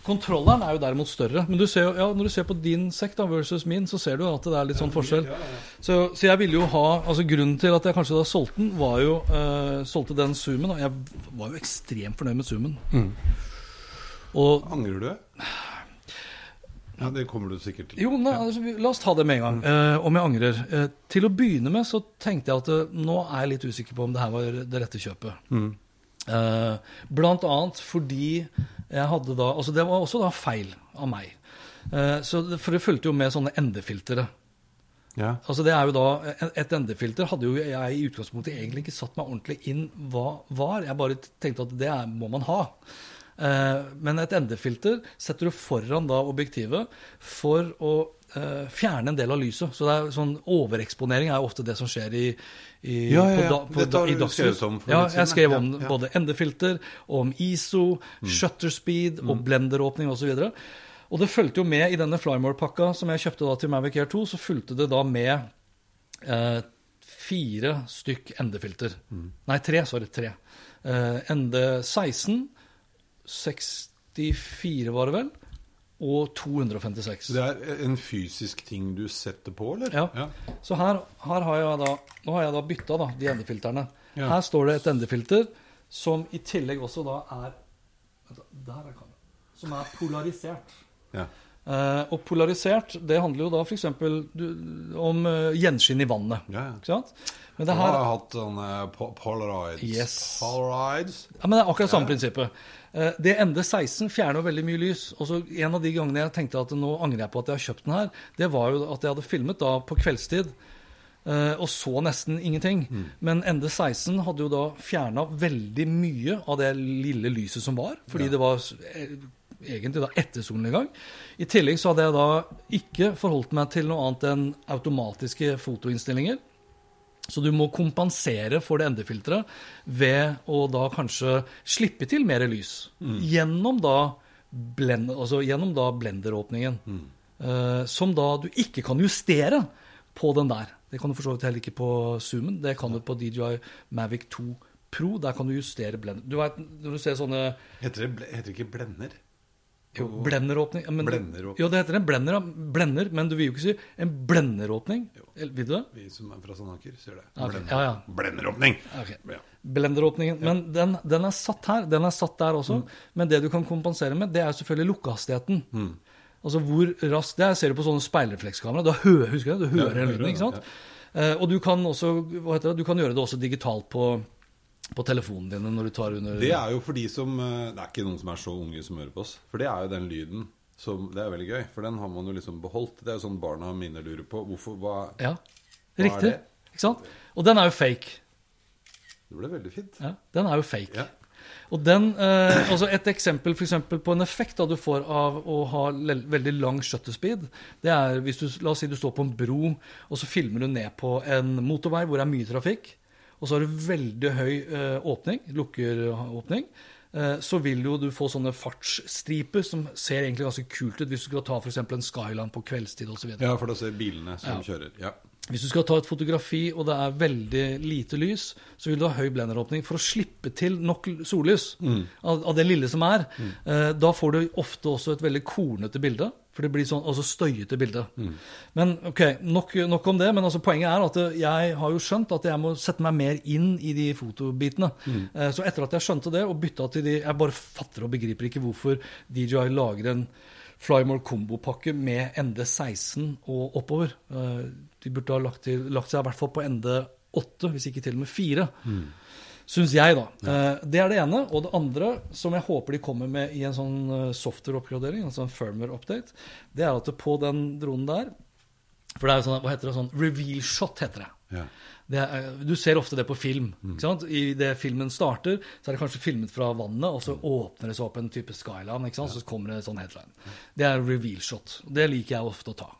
Kontrolleren er jo derimot større. Men du ser jo, ja, når du ser på din sekk da, versus min, så ser du at det er litt sånn forskjell. Så, så jeg ville jo ha altså Grunnen til at jeg kanskje da solgte den, var jo uh, solgte den zoomen. Og jeg var jo ekstremt fornøyd med zoomen. Og
Angrer du? Ja, det kommer du sikkert til.
jo, nei, altså, la oss ta det med en gang. eh, om jeg angrer. Eh, til å begynne med så tenkte jeg at eh, nå er jeg litt usikker på om det her var det rette kjøpet. Eh, blant annet fordi jeg hadde da Altså det var også da feil av meg. Eh, så for det fulgte jo med sånne endefiltre.
Ja.
Altså det er jo da, Et endefilter hadde jo jeg i utgangspunktet egentlig ikke satt meg ordentlig inn hva var. Jeg bare tenkte at det er, må man ha. Eh, men et endefilter setter du foran da objektivet for å eh, fjerne en del av lyset. Så det er sånn Overeksponering er jo ofte det som skjer i, i,
Ja, ja, ja.
på da- på i
du skrevet om for
Ja, jeg skrev om
Ja. ja.
både endefilter, om ISO, shutter speed og blenderåpning osv. Og, og det fulgte jo med i denne Flymore-pakka som jeg kjøpte da til Mavic Air 2, så fulgte det da med eh, fire stykk endefilter.
Mm.
Nei, tre. Sorry, tre. Eh, ND16, 64 var det vel, og 256.
Det er en fysisk ting du setter på, eller?
Ja. Så her, her har jeg da Nå har jeg da bytta da, de endefilterne.
Ja.
Her står det et endefilter som i tillegg også da er Der er kameraet. Som er polarisert.
Ja.
Eh, og polarisert, det handler jo da f.eks. om uh, gjenskinn i vannet.
Ja, ja.
Ikke sant? Men det her
har hatt sånne po- Polaroids.
Yes.
Polaroids.
Ja, men det er akkurat samme prinsippet. Eh, Det ND16 fjerner veldig mye lys. Og så En av de gangene jeg tenkte at nå angrer jeg på at jeg har kjøpt den her, det var jo at jeg hadde filmet da på kveldstid. Og så nesten ingenting. Men ND16 hadde jo da fjerna veldig mye av det lille lyset som var. Fordi det var egentlig da etter solnedgang. I tillegg så hadde jeg da ikke forholdt meg til noe annet enn automatiske fotoinnstillinger. Så du må kompensere for det endefilteret ved å da kanskje slippe til mer lys. Gjennom da, blend, altså gjennom da blenderåpningen. Eh, som da du ikke kan justere på den der. Det kan du for så vidt heller ikke på Zoomen. Det kan du på DJI Mavic 2 Pro. Der kan du justere blender. Du vet, når du ser sånne
Heter det, heter det ikke blender?
Jo, blenderåpning men,
Blenderåpning.
Jo, det heter en blender, blender, men du vil jo ikke si en blenderåpning. Vil du det?
Vi som er fra Sandaker, sier det.
Okay.
Blender.
ja, ja.
Blenderåpning.
Okay.
Ja.
Blenderåpningen. Men den, den er satt her. Den er satt der også. Men det du kan kompensere med, det er selvfølgelig lukkehastigheten. Altså hvor raskt Det ser du på sånne speilreflekskamera. Da hører, husker du, det? du hører
Ja,
lyden. ikke sant? Eh, og du kan også hva heter det, du kan gjøre det også digitalt på, på telefonen dine når du tar under
Det er jo for de som eh, Det er ikke noen som er så unge som hører på oss. For det er jo den lyden som Det er veldig gøy. For den har man jo liksom beholdt. Det er jo sånn barna mine lurer på. Hvorfor hva
Ja,
Hva er det?
Ikke sant? Og den er jo fake.
Det ble veldig fint.
Ja, den er jo fake.
Ja.
Og den, eh, altså Et eksempel for eksempel, på en effekt da du får av å ha veldig lang shutter speed, det er hvis du, La oss si du står på en bro, og så filmer du ned på en motorvei hvor det er mye trafikk, og så har du veldig høy eh, åpning, lukkeråpning. eh, Så vil jo du få sånne fartsstriper som ser egentlig ganske kult ut hvis du skal ta eksempel en Skyline på kveldstid osv.
Ja, for da ser bilene som
Ja.
kjører. Ja.
Hvis du skal ta et fotografi og det er veldig lite lys, så vil du ha høy blenderåpning for å slippe til nok sollys av, av det lille som er. Mm. da får du ofte også et veldig kornete bilde, for det blir sånn altså støyete bilde. Men ok, nok, nok om det. Men altså, poenget er at eh, jeg har jo skjønt at jeg må sette meg mer inn i de fotobitene. Mm. så etter at jeg skjønte det og bytta til de Jeg bare fatter og begriper ikke hvorfor DJI lager en Flymore kombopakke med ND16 og oppover. Eh, De burde ha lagt, til, lagt seg i hvert fall på ND8, hvis ikke til og med 4. Syns jeg, da. Ja. Det er det ene. Og det andre, som jeg håper de kommer med i en sånn eh, software-oppgradering, altså en firmware-update, det er at på den dronen der For det er jo sånn, hva heter det, sånn reveal shot, heter det.
Ja.
Det er, du ser ofte det på film. ikke sant? I det filmen starter, så er det kanskje filmet fra vannet, og så åpner det seg opp en type skyline, ikke sant? så kommer det en sånn headline. Det er reveal shot. Det liker jeg ofte å ta.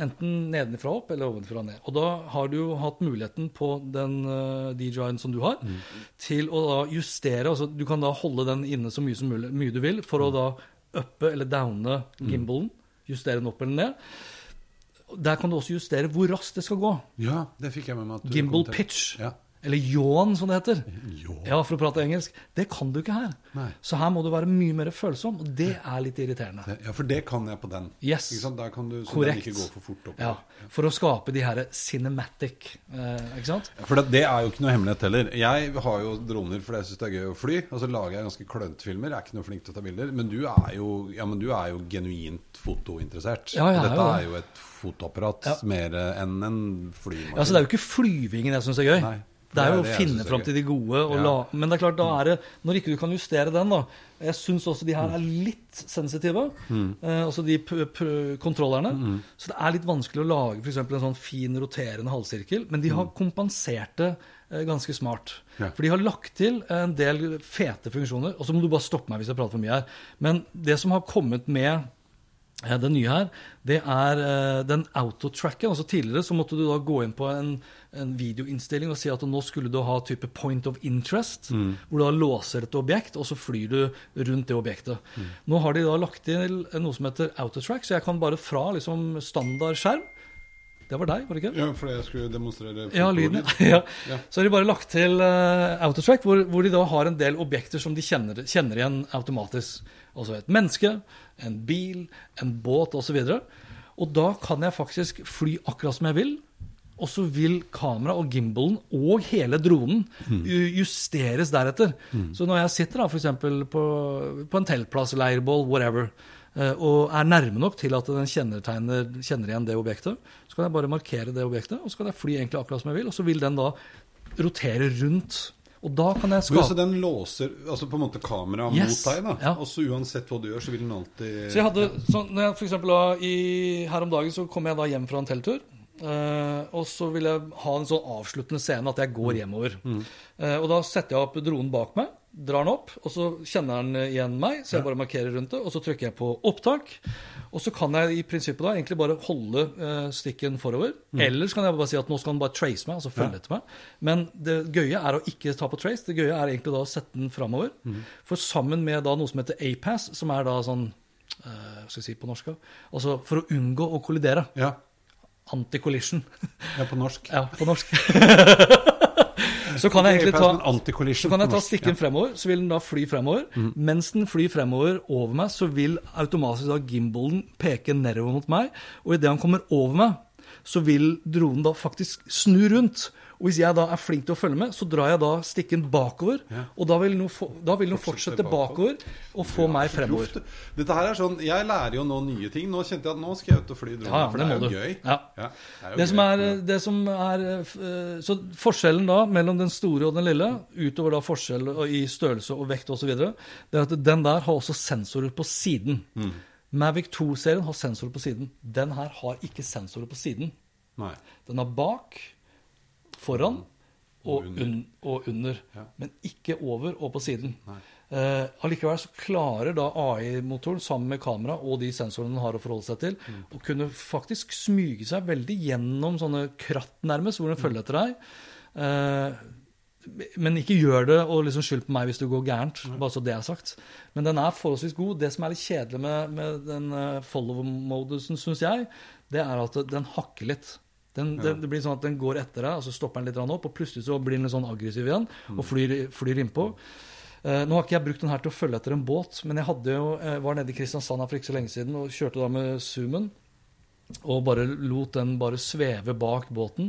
Enten nedenfra opp eller ovenfra ned. Og da har du jo hatt muligheten på den uh, DJI-en som du har, til å da justere. altså Du kan da holde den inne så mye som mulig, mye du vil, for å da uppe eller downe gimbalen. Justere den opp eller ned. Der kan du også justere hvor raskt det skal gå.
ja, det fikk jeg med meg.
Gimbal pitch.
Ja.
Eller yawn, som det heter. Ja, for å prate engelsk. Det kan du ikke her.
Nei.
Så her må du være mye mer følsom, og det er litt irriterende.
Ja, for det kan jeg på den.
Yes.
Ikke sant? Der kan du, så
Korrekt.
den ikke går for fort opp.
Ja, For å skape de her cinematic eh, Ikke sant?
For det, det er jo ikke noe hemmelighet heller. Jeg har jo droner fordi jeg syns det er gøy å fly. Og så lager jeg ganske klønete filmer. Jeg er ikke noe flink til å ta bilder. Men du er jo, ja, men du er jo genuint fotointeressert.
Ja, jeg
Og
er
Dette
jo
er jo et fotoapparat
Ja.
mer enn en flymaskin.
Ja, så Det er jo ikke flyvingen jeg syns er gøy.
Nei,
det er jo å finne fram til de gode. Og
Ja.
la, men det er klart, da er det Når ikke du kan justere den, da Jeg syns også de her er litt sensitive,
Mm.
eh, altså de kontrollerne. Så det er litt vanskelig å lage f.eks. en sånn fin roterende halvsirkel. Men de har kompensert det eh, ganske smart.
Mm. Ja.
For de har lagt til en del fete funksjoner. Og så må du bare stoppe meg hvis jeg prater for mye her. Men det som har kommet med Det nye her, det er eh, den autotracken. Altså Tidligere så måtte du da gå inn på en, en videoinnstilling og si at nå skulle du ha type point of interest, hvor du da låser et objekt, og så flyr du rundt det objektet. Nå har de da lagt til noe som heter autotrack, så jeg kan bare fra liksom standard skjerm Det var deg, var det ikke?
Ja, fordi jeg skulle demonstrere
Ja, lyden. Ja.
Ja.
Så har de bare lagt til eh, autotrack, hvor, hvor de da har en del objekter som de kjenner, kjenner igjen automatisk. Altså et menneske, en bil, en båt osv. Og, og da kan jeg faktisk fly akkurat som jeg vil. Og så vil kamera og gimbalen og hele dronen justeres deretter. Så når jeg sitter da f.eks. På, på en teltplass, leirbål, whatever, eh, og er nærme nok til at den kjenner igjen det objektet, så kan jeg bare markere det objektet, og så kan jeg fly egentlig akkurat som jeg vil, og så vil den da rotere rundt. Og da kan jeg
skape Så den låser altså på en måte kameraet
Yes.
mot deg, da?
Ja.
Og så uansett hva du gjør, så vil den alltid
Så jeg hadde, så når jeg for eksempel da, i, Her om dagen så kom jeg da hjem fra en telttur. Uh, og så vil jeg ha en sånn avsluttende scene at jeg går hjemover. Eh, og da setter jeg opp dronen bak meg, drar den opp, og så kjenner den igjen meg, så jeg bare markerer rundt det. Og så trykker jeg på opptak. Og så kan jeg i prinsippet da egentlig bare holde eh, stikken forover. Eller så kan jeg bare si at nå skal den bare trace meg, altså følge etter meg. Men det gøye er å ikke ta på trace. Det gøye er egentlig da å sette den framover. For sammen med da noe som heter APAS, som er da sånn eh, Hva skal jeg si på norsk? Altså for å unngå å kollidere.
Ja.
Anti-collision.
ja, på norsk.
Ja, på norsk. så kan jeg egentlig ta så kan jeg ta stikken fremover, så vil den da fly fremover. Mens den flyr fremover over meg, så vil automatisk da gimbalen peke nedover mot meg. Og idet han kommer over meg, så vil dronen da faktisk snu rundt. Og hvis jeg da er flink til å følge med, så drar jeg da stikken bakover. Og da vil den jo da vil den fortsette bakover og få meg fremover.
Proft. Dette her er sånn, Jeg lærer jo nå nye ting. Nå kjente jeg at nå skal jeg ut og fly drone.
Ja,
for
det
er jo gøy.
Ja.
det er jo
Det som er, det som er eh, Så forskjellen da mellom den store og den lille, utover da forskjell i størrelse og vekt osv., det er at den der har også sensorer på siden. Mavic 2-serien har sensorer på siden. Den her har ikke sensorer på siden.
Nei.
Den har bak, foran og,
Og under.
un og under,
Ja.
men ikke over og på siden. Eh, allikevel så klarer da AI-motoren sammen med kamera og de sensorene den har å forholde seg til,
Mm.
å kunne faktisk smyge seg veldig gjennom sånne kratt nærmest, hvor den
Mm.
følger etter deg. Eh, men ikke gjør det og liksom skyld på meg hvis det går gærent. bare så det er sagt. Men den er forholdsvis god. Det som er litt kjedelig med, med den uh, follow-modusen, syns jeg, det er at den hakker litt. Den, den, det blir sånn at den går etter deg, og så stopper den litt opp, og plutselig så blir den litt sånn aggressiv igjen og flyr, flyr innpå. Uh, nå har ikke jeg brukt den her til å følge etter en båt, men jeg hadde jo, eh, var nede i Kristiansand for ikke så lenge siden og kjørte da med Zoomen. Og bare lot den bare sveve bak båten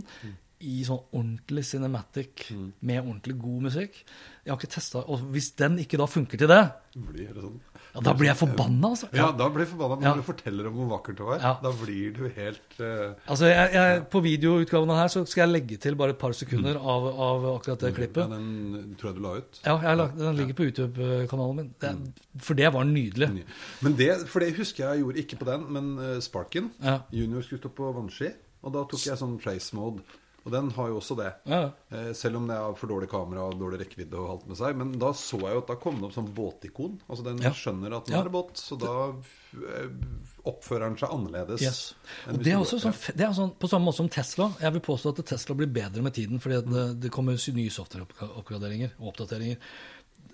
i sånn ordentlig cinematic med ordentlig god musikk. Jeg har ikke testa Og hvis den ikke da funker til det,
Blir det sånn?
ja, da blir jeg forbanna, altså.
Ja, da blir jeg forbanna. Men
Ja.
når du forteller om hvor vakkert det var,
Ja.
da blir du helt uh,
Altså, jeg, jeg, På videoutgaven her så skal jeg legge til bare et par sekunder av, av akkurat det
Ja,
klippet.
den tror jeg du la ut.
Ja, jeg lagt, Den ligger på YouTube-kanalen min. Det, for det var nydelig.
Men det, for det husker jeg jeg gjorde ikke på den, men uh, Sparken
Ja.
Junior skulle stå på vannski, og da tok jeg sånn trace mode. Og den har jo også det.
Ja.
Eh, selv om det er for dårlig kamera og dårlig rekkevidde og alt med seg. Men da så jeg jo at da kom det opp sånn båtikon. Altså den
Ja.
skjønner at nå
Ja.
er det båt, så da eh, oppfører den seg annerledes.
Yes. Og det er også sånn, det er sånn, På samme måte som Tesla. Jeg vil påstå at Tesla blir bedre med tiden fordi det, det kommer nye softwareoppgraderinger og oppdateringer.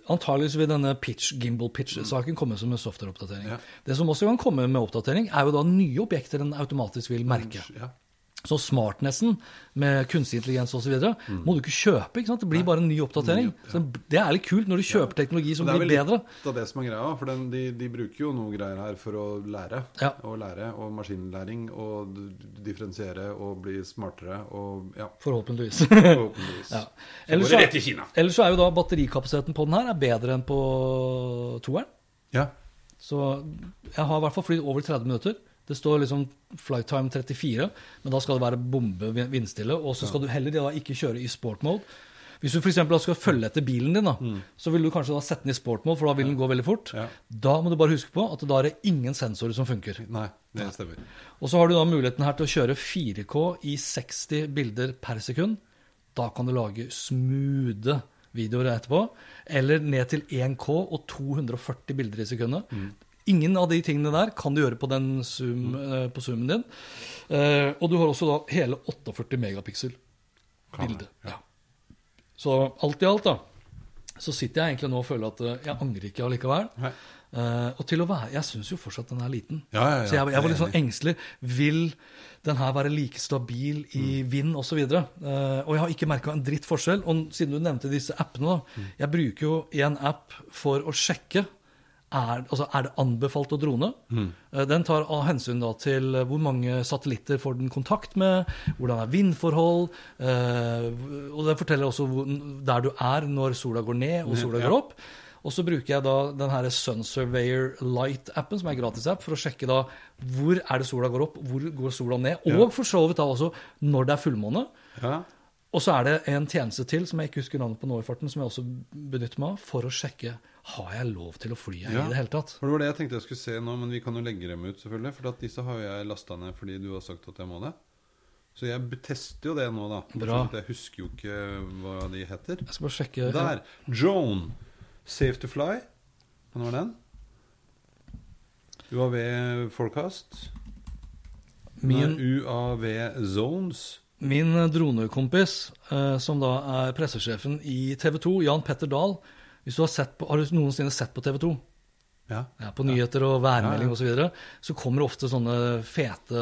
Antageligvis vil denne pitch, gimbal pitch-saken komme som en softwareoppdatering.
Ja.
Det som også kan komme med oppdatering, er jo da nye objekter den automatisk vil merke.
Ja.
Så smartnessen med kunstig intelligens osv.
Mm.
må du ikke kjøpe. ikke sant? Det blir bare en ny oppdatering. Så det er litt kult når du kjøper teknologi som
er
blir bedre.
Det av det som er greia. For den, de, de bruker jo noe greier her for å lære.
Ja.
Og lære, og maskinlæring, og differensiere og bli smartere og ja.
Forhåpentligvis.
Forhåpentligvis.
Ja.
Så
Ellers,
går
så,
det rett i Kina.
ellers så er jo da batterikapasiteten på den her er bedre enn på toeren.
Ja.
Så jeg har i hvert fall flydd over 30 minutter. Det står liksom flight time 34, men da skal det være bombe vindstille. Og så skal du heller da ikke kjøre i sport mode. Hvis du for da skal følge etter bilen din, da, så vil du kanskje da sette den i sport mode, for da vil den gå veldig fort.
Mm. Ja.
Da må du bare huske på at da er det ingen sensorer som funker.
Nei, det stemmer.
Og så har du da muligheten her til å kjøre 4K i 60 bilder per sekund. Da kan du lage smoothe videoer etterpå. Eller ned til 1K og 240 bilder i sekundet. Ingen av de tingene der kan du gjøre på, den zoom, eh, på zoomen din. Eh, og du har også da hele 48 megapiksel bilde. Ja. Så alt i alt, da, så sitter jeg egentlig nå og føler at eh, jeg angrer ikke allikevel.
Nei.
Uh, og til å være Jeg syns jo fortsatt den er liten.
Ja, ja, ja.
Så jeg, jeg var litt sånn engstelig. Vil den her være like stabil i
Mm.
vind osv.? Uh, og jeg har ikke merka en dritt forskjell. Og siden du nevnte disse appene, da.
Mm.
Jeg bruker jo en app for å sjekke er, altså, er det anbefalt å drone.
Mm.
Eh, Den tar av hensyn da til eh, hvor mange satellitter får den kontakt med, hvordan er vindforhold, eh, og den forteller også hvor, der du er når sola går ned og sola
Ja.
går opp. Og så bruker jeg da den her Sun Surveyor Light-appen, som er en gratisapp, for å sjekke da hvor er det sola går opp, hvor går sola ned, og
Ja.
for så vidt da også når det er fullmåne.
Ja.
Og så er det en tjeneste til som jeg ikke husker navnet på nå i farten, som jeg også benytter meg av, for å sjekke har jeg lov til å fly her
Ja.
i det hele tatt.
For Det var det jeg tenkte jeg skulle se nå, men vi kan jo legge dem ut, selvfølgelig. For at disse har jo jeg lasta ned fordi du har sagt at jeg må det. Så jeg tester jo det nå, da.
Bra.
Sånn Jeg husker jo ikke hva de heter.
Jeg skal bare sjekke
Der. Drone. Safe to fly. Hva var den? UAV Forecast.
Min,
UAV Zones.
min dronekompis, eh, som da er pressesjefen i TV 2, Jan Petter Dahl Hvis du har, sett på, har du noensinne sett på TV 2?
Ja.
ja, på nyheter og værmelding
Ja, ja.
osv., så, videre, så kommer det ofte sånne fete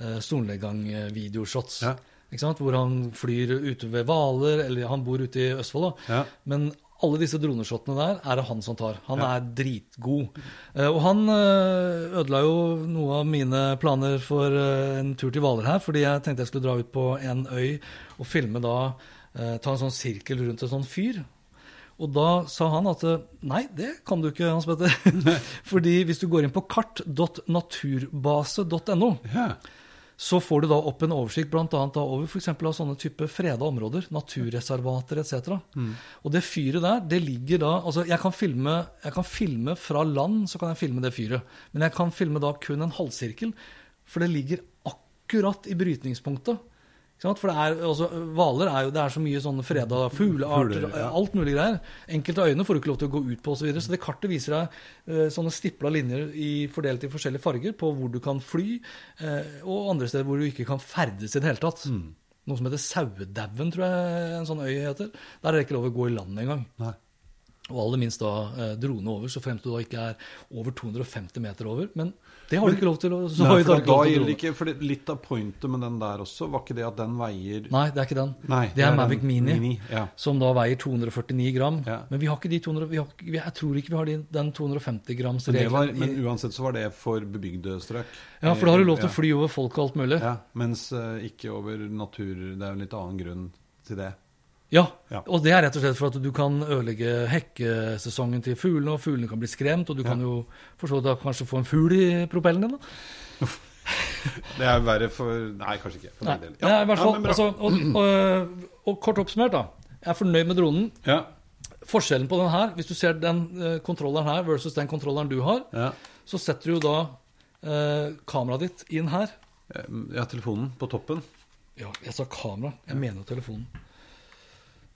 uh, solnedgang-videoshots.
Ja.
Hvor han flyr ute ved Hvaler, eller han bor ute i Østfold. da.
Ja.
Men alle disse droneshotene der er det han som tar. Han
Ja.
er dritgod. Eh, og han eh, ødela jo noe av mine planer for eh, en tur til Hvaler her, fordi jeg tenkte jeg skulle dra ut på en øy og filme da eh, Ta en sånn sirkel rundt en sånn fyr. Og da sa han at nei, det kan du ikke, Hans Petter. Fordi hvis du går inn på kart.naturbase.no,
ja.
så får du da opp en oversikt da over f.eks. av sånne type freda områder, naturreservater etc. Og det fyret der, det ligger da Altså, jeg kan, filme, jeg kan filme fra land, så kan jeg filme det fyret. Men jeg kan filme da kun en halvsirkel, for det ligger akkurat i brytningspunktet? For det er, altså, hvaler er jo Det er så mye sånne freda fuglearter,
Fugler, ja.
alt mulig greier. Enkelte øyne får du ikke lov til å gå ut på osv. Så, videre. så det kartet viser deg eh, sånne stipla linjer i, fordelt i forskjellige farger på hvor du kan fly, eh, og andre steder hvor du ikke kan ferdes i det hele tatt.
Mm.
Noe som heter Sauedauen, tror jeg en sånn øy heter. Der er det ikke lov å gå i land engang.
Nei.
Og aller minst da eh, drone over, så fremt du da ikke er over 250 meter over. Men det har du ikke lov til å så
Nei, for da gjelder ikke For litt av pointet med den der også, var ikke det at den veier
Nei, det er ikke den.
Nei,
det er
er
Mavic Mini,
Mini, ja.
som da veier 249 gram.
Ja.
Men vi har ikke de 200, vi har, jeg tror ikke vi har de, den 250 grams
Men, det var,
regelen.
men uansett så var det for bebygde strøk.
Ja, for da har du lov til å fly over folk og alt mulig.
Ja, mens eh, ikke over natur Det er jo en litt annen grunn til det.
Ja,
Ja.
og det er rett og slett for at du kan ødelegge hekkesesongen til fuglene, og fuglene kan bli skremt, og du kan jo for så vidt da kanskje få en fugl i propellen din. da.
Det er verre for Nei, kanskje ikke. For
Nei,
del.
Ja. Nei, i hvert fall,
ja,
altså, og, og, og kort oppsummert, da. Jeg er fornøyd med dronen.
ja,
Forskjellen på den her, hvis du ser den uh, kontrolleren her versus den kontrolleren du har,
ja.
så setter du jo da uh, kameraet ditt inn her.
Eh, ja, telefonen på toppen.
Ja, jeg sa kamera. Jeg mener jo telefonen.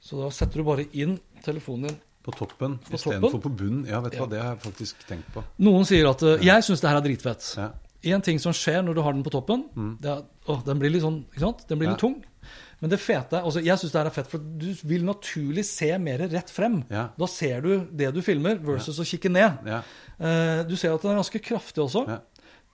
Så da setter du bare inn telefonen din.
På toppen
På
istedenfor på bunnen. Ja, vet du
Ja.
hva, det har jeg faktisk tenkt på.
Noen sier at eh, Jeg syns det her er dritfett.
Ja.
En ting som skjer når du har den på toppen, det er, å, den blir litt sånn, ikke sant? Den blir litt tung. Men det fete altså Jeg syns det her er fett, for du vil naturlig se mer rett frem.
Ja.
Da ser du det du filmer, versus å kikke ned.
Ja.
Uh, du ser at den er ganske kraftig også.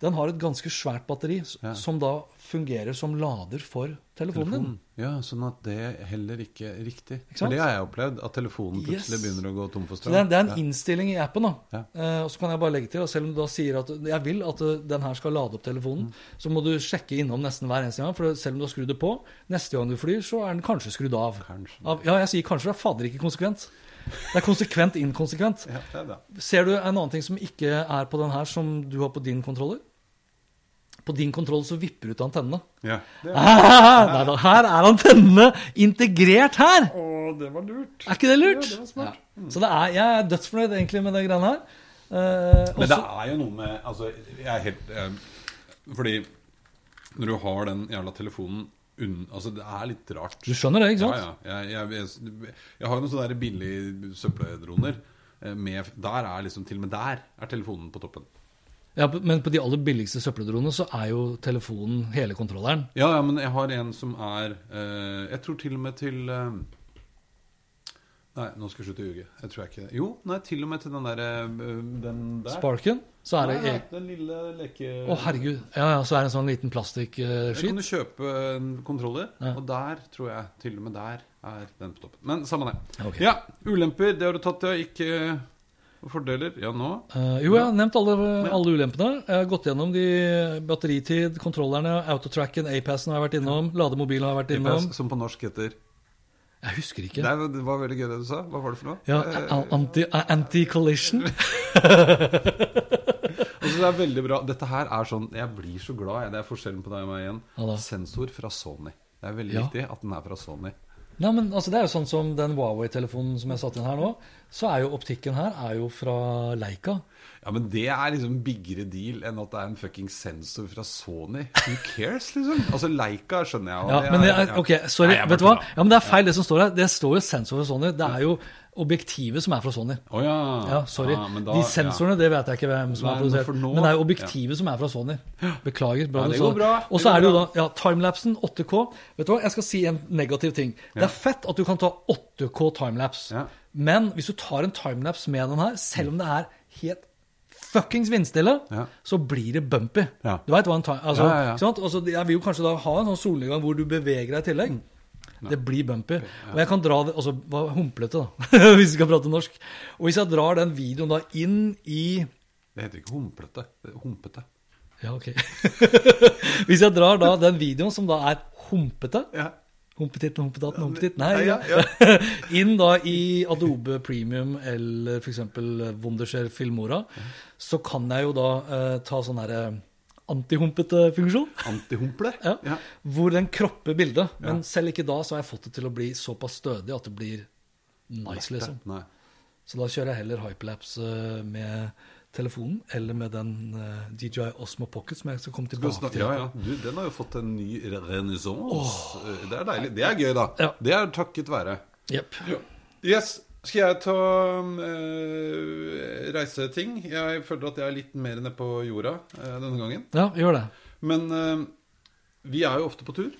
Den har et ganske svært batteri
Ja.
som da fungerer som lader for telefonen din.
Telefonen. Ja, sånn at det heller ikke er riktig.
Ikke
For det har jeg opplevd, at telefonen plutselig
Yes.
begynner å gå tom for strøm.
det er, det er en
ja.
innstilling i appen. da.
Ja.
Eh, og så kan jeg bare legge til, selv om du da sier at jeg vil at eh, den her skal lade opp telefonen, så må du sjekke innom nesten hver eneste gang. For selv om du har skrudd det på, neste gang du flyr, så er den kanskje skrudd av.
Kanskje.
av ja, jeg sier kanskje, det er fader ikke konsekvent. Det er konsekvent inkonsekvent.
Ja, det er det.
Ser du en annen ting som ikke er på den her, som du har på din kontroller? På din kontroll så vipper ut antennene.
Ja. Det er...
Ah, her er antennene integrert her!
Å, det var lurt.
Er ikke det lurt?
Ja, det var smart.
Ja. Så det er, jeg er dødsfornøyd egentlig med de greiene her. Eh,
Men det er jo noe med Altså, jeg er helt eh, Fordi når du har den jævla telefonen unn, Altså, det er litt rart.
Du skjønner det, ikke sant?
Ja, ja. Jeg, jeg, jeg, jeg har jo noen sånne der billige søppeldroner. eh, Med, der er liksom Til og med der er telefonen på toppen.
Ja, men på de aller billigste søppeldronene så er jo telefonen hele kontrolleren.
Ja, ja, men jeg har en som er eh, Jeg tror til og med til eh, Nei, nå skal jeg slutte å ljuge. Jeg tror jeg ikke. Jo, nei, til og med til den der eh, Den der.
Sparken, så er det
Nei, nei, den lille leke...
Å, herregud. Ja, ja, så er det en sånn liten
Der kan
plastikkskit.
du kjøpe en kontroller,
Ja.
og der tror jeg til og med der er den på toppen. Men samme det.
Okay.
Ja, ulemper, det har du tatt, ja. Ikke fordeler. Ja, nå.
Uh, jo, jeg har nevnt alle, alle ulempene. Jeg har gått gjennom de batteritid, kontrollerne, autotracken, A-passen har jeg vært innom, lademobilen har jeg vært innom.
Som på norsk heter
Jeg husker ikke.
er- det var veldig gøy det du sa. Hva var det for noe?
Ja,
Eh,
Anti-collision.
Altså, det er veldig bra. Dette her er sånn Jeg blir så glad. jeg. Det er forskjellen på deg og meg igjen.
Ja.
Sensor fra Sony. Det er veldig
Ja.
viktig at den er fra Sony.
Nei, men altså, Det er jo sånn som den Huawei-telefonen som jeg satte inn her nå. Så er jo optikken her er jo fra Leica.
Ja, men det er liksom biggere deal enn at det er en fucking sensor fra Sony. Who cares, liksom? Altså, Leica skjønner jeg.
Ja,
det
men det er, ok, sorry,
Nei,
vet du hva? Ja, men Det er feil det som står her. Det står jo sensor fra Sony. Det er jo objektivet som er fra Sony.
Oh, ja.
Ja, sorry.
Ja, men da-
De sensorene, det vet jeg ikke hvem som
Nei,
har produsert.
nå-
Men det er jo objektivet som er fra Sony. Beklager. Bra
Ja, det går bra.
Og så er det jo da ja, timelapsen 8K. Vet du hva, jeg skal si en negativ ting. Det er fett at du kan ta 8K timelapse.
Ja.
Men hvis du tar en timelapse med den her, selv om det er helt fuckings vindstille,
Ja.
så blir det bumpy.
Ja.
Du veit hva en. Altså? Altså, jeg vil jo kanskje da ha en sånn solnedgang hvor du beveger deg i tillegg. Det blir bumpy. Og jeg kan dra det Altså, hva humplete, da, hvis vi skal prate norsk. Og hvis jeg drar den videoen da inn i
Det heter ikke humplete. Det er humpete.
Ja, ok. hvis jeg drar da den videoen som da er humpete
Ja.
Humpetitten, humpetatten, humpetitt Nei,
Ja,
ja. inn da i Adobe Premium eller f.eks. Wondershare Filmora, så kan jeg jo da eh, ta sånn herre antihumpete funksjon.
Antihumple?
Ja.
Ja.
Hvor den kropper bildet. Men selv ikke da så har jeg fått det til å bli såpass stødig at det blir nice, liksom.
Nei.
Så da kjører jeg heller hyperlapse eh, med telefonen eller med den uh, DJI Osmo Pocket som jeg skal komme tilbake til.
Ja, ja. Du, den har jo fått en ny renessanse. Eh, Det er deilig. Det er gøy, da.
Ja.
Det er takket være.
Jepp.
Yes. Skal jeg ta eh, reiseting? Jeg føler at jeg er litt mer nede på jorda eh, denne gangen.
Ja, gjør det.
Men eh, vi er jo ofte på tur.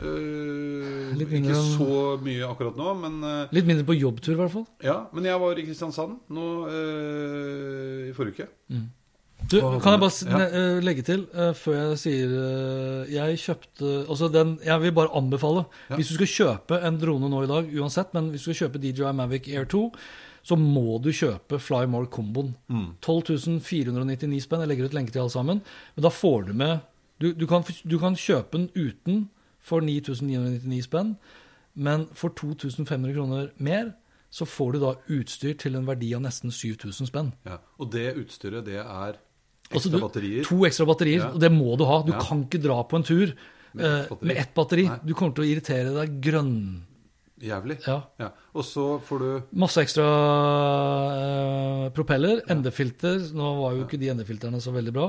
Litt
ikke så mye akkurat nå, men uh,
Litt mindre på jobbtur, i hvert fall.
ja. Men jeg var i Kristiansand nå uh, i forrige uke.
Du, kan jeg bare
Ja.
legge til, før jeg sier Jeg kjøpte Altså, den Jeg vil bare anbefale.
Ja.
Hvis du skal kjøpe en drone nå i dag, uansett, men hvis du skal kjøpe DJI Mavic Air 2, så må du kjøpe Fly More Comboen.
Mm.
12 499 spenn. Jeg legger ut lenke til alle sammen. Men da får du med Du, du, kan, du kan kjøpe den uten for 9999 spenn, men for 2500 kroner mer så får du da utstyr til en verdi av nesten 7000 spenn.
Ja. Og det utstyret, det er
Altså,
ekstra
du-
batterier.
To ekstra batterier,
Ja.
og det må du ha. Du
Ja.
kan ikke dra på en tur
Med
eh,
ett batteri.
med ett batteri. Du kommer til å irritere deg grønn...
Jævlig.
Ja.
Ja. Og så får du
Masse ekstra uh, propeller, endefilter. Nå var jo ikke de endefilterne så veldig bra.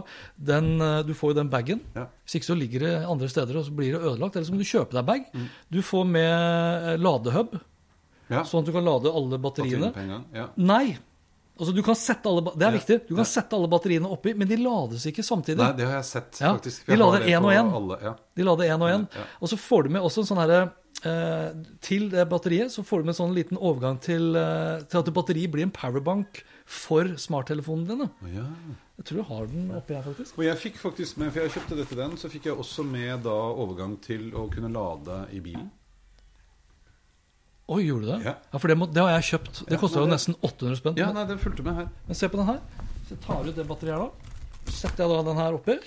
Den, uh, du får jo den bagen.
Ja.
Hvis ikke så ligger det andre steder, og så blir det ødelagt. Eller så må du kjøpe deg bag.
Mm.
Du får med eh, ladehub,
ja,
sånn at du kan lade alle batteriene.
Ja.
Nei! Altså, du kan sette alle, det er viktig. Du kan sette alle batteriene oppi, men de lades ikke samtidig.
Nei, det har jeg sett, faktisk.
de lader en og
Ja.
De lader én og én. Og så får du med også en sånn herre Til det batteriet så får du med en sånn liten overgang til, eh, til at batteriet blir en powerbank for smarttelefonene dine.
Ja.
Jeg tror du har den oppi her, faktisk.
Og jeg fikk faktisk med, for jeg kjøpte dette den, så fikk jeg også med da overgang til å kunne lade i bilen.
Oi, gjorde du det?
Ja.
Ja, for det, må, det har jeg kjøpt. Det
Ja,
kosta jo nesten 800 spenn.
Ja, nei, den fulgte med her.
Men se på den her. Så jeg tar ut det batteriet her da. Så setter jeg da den her oppi.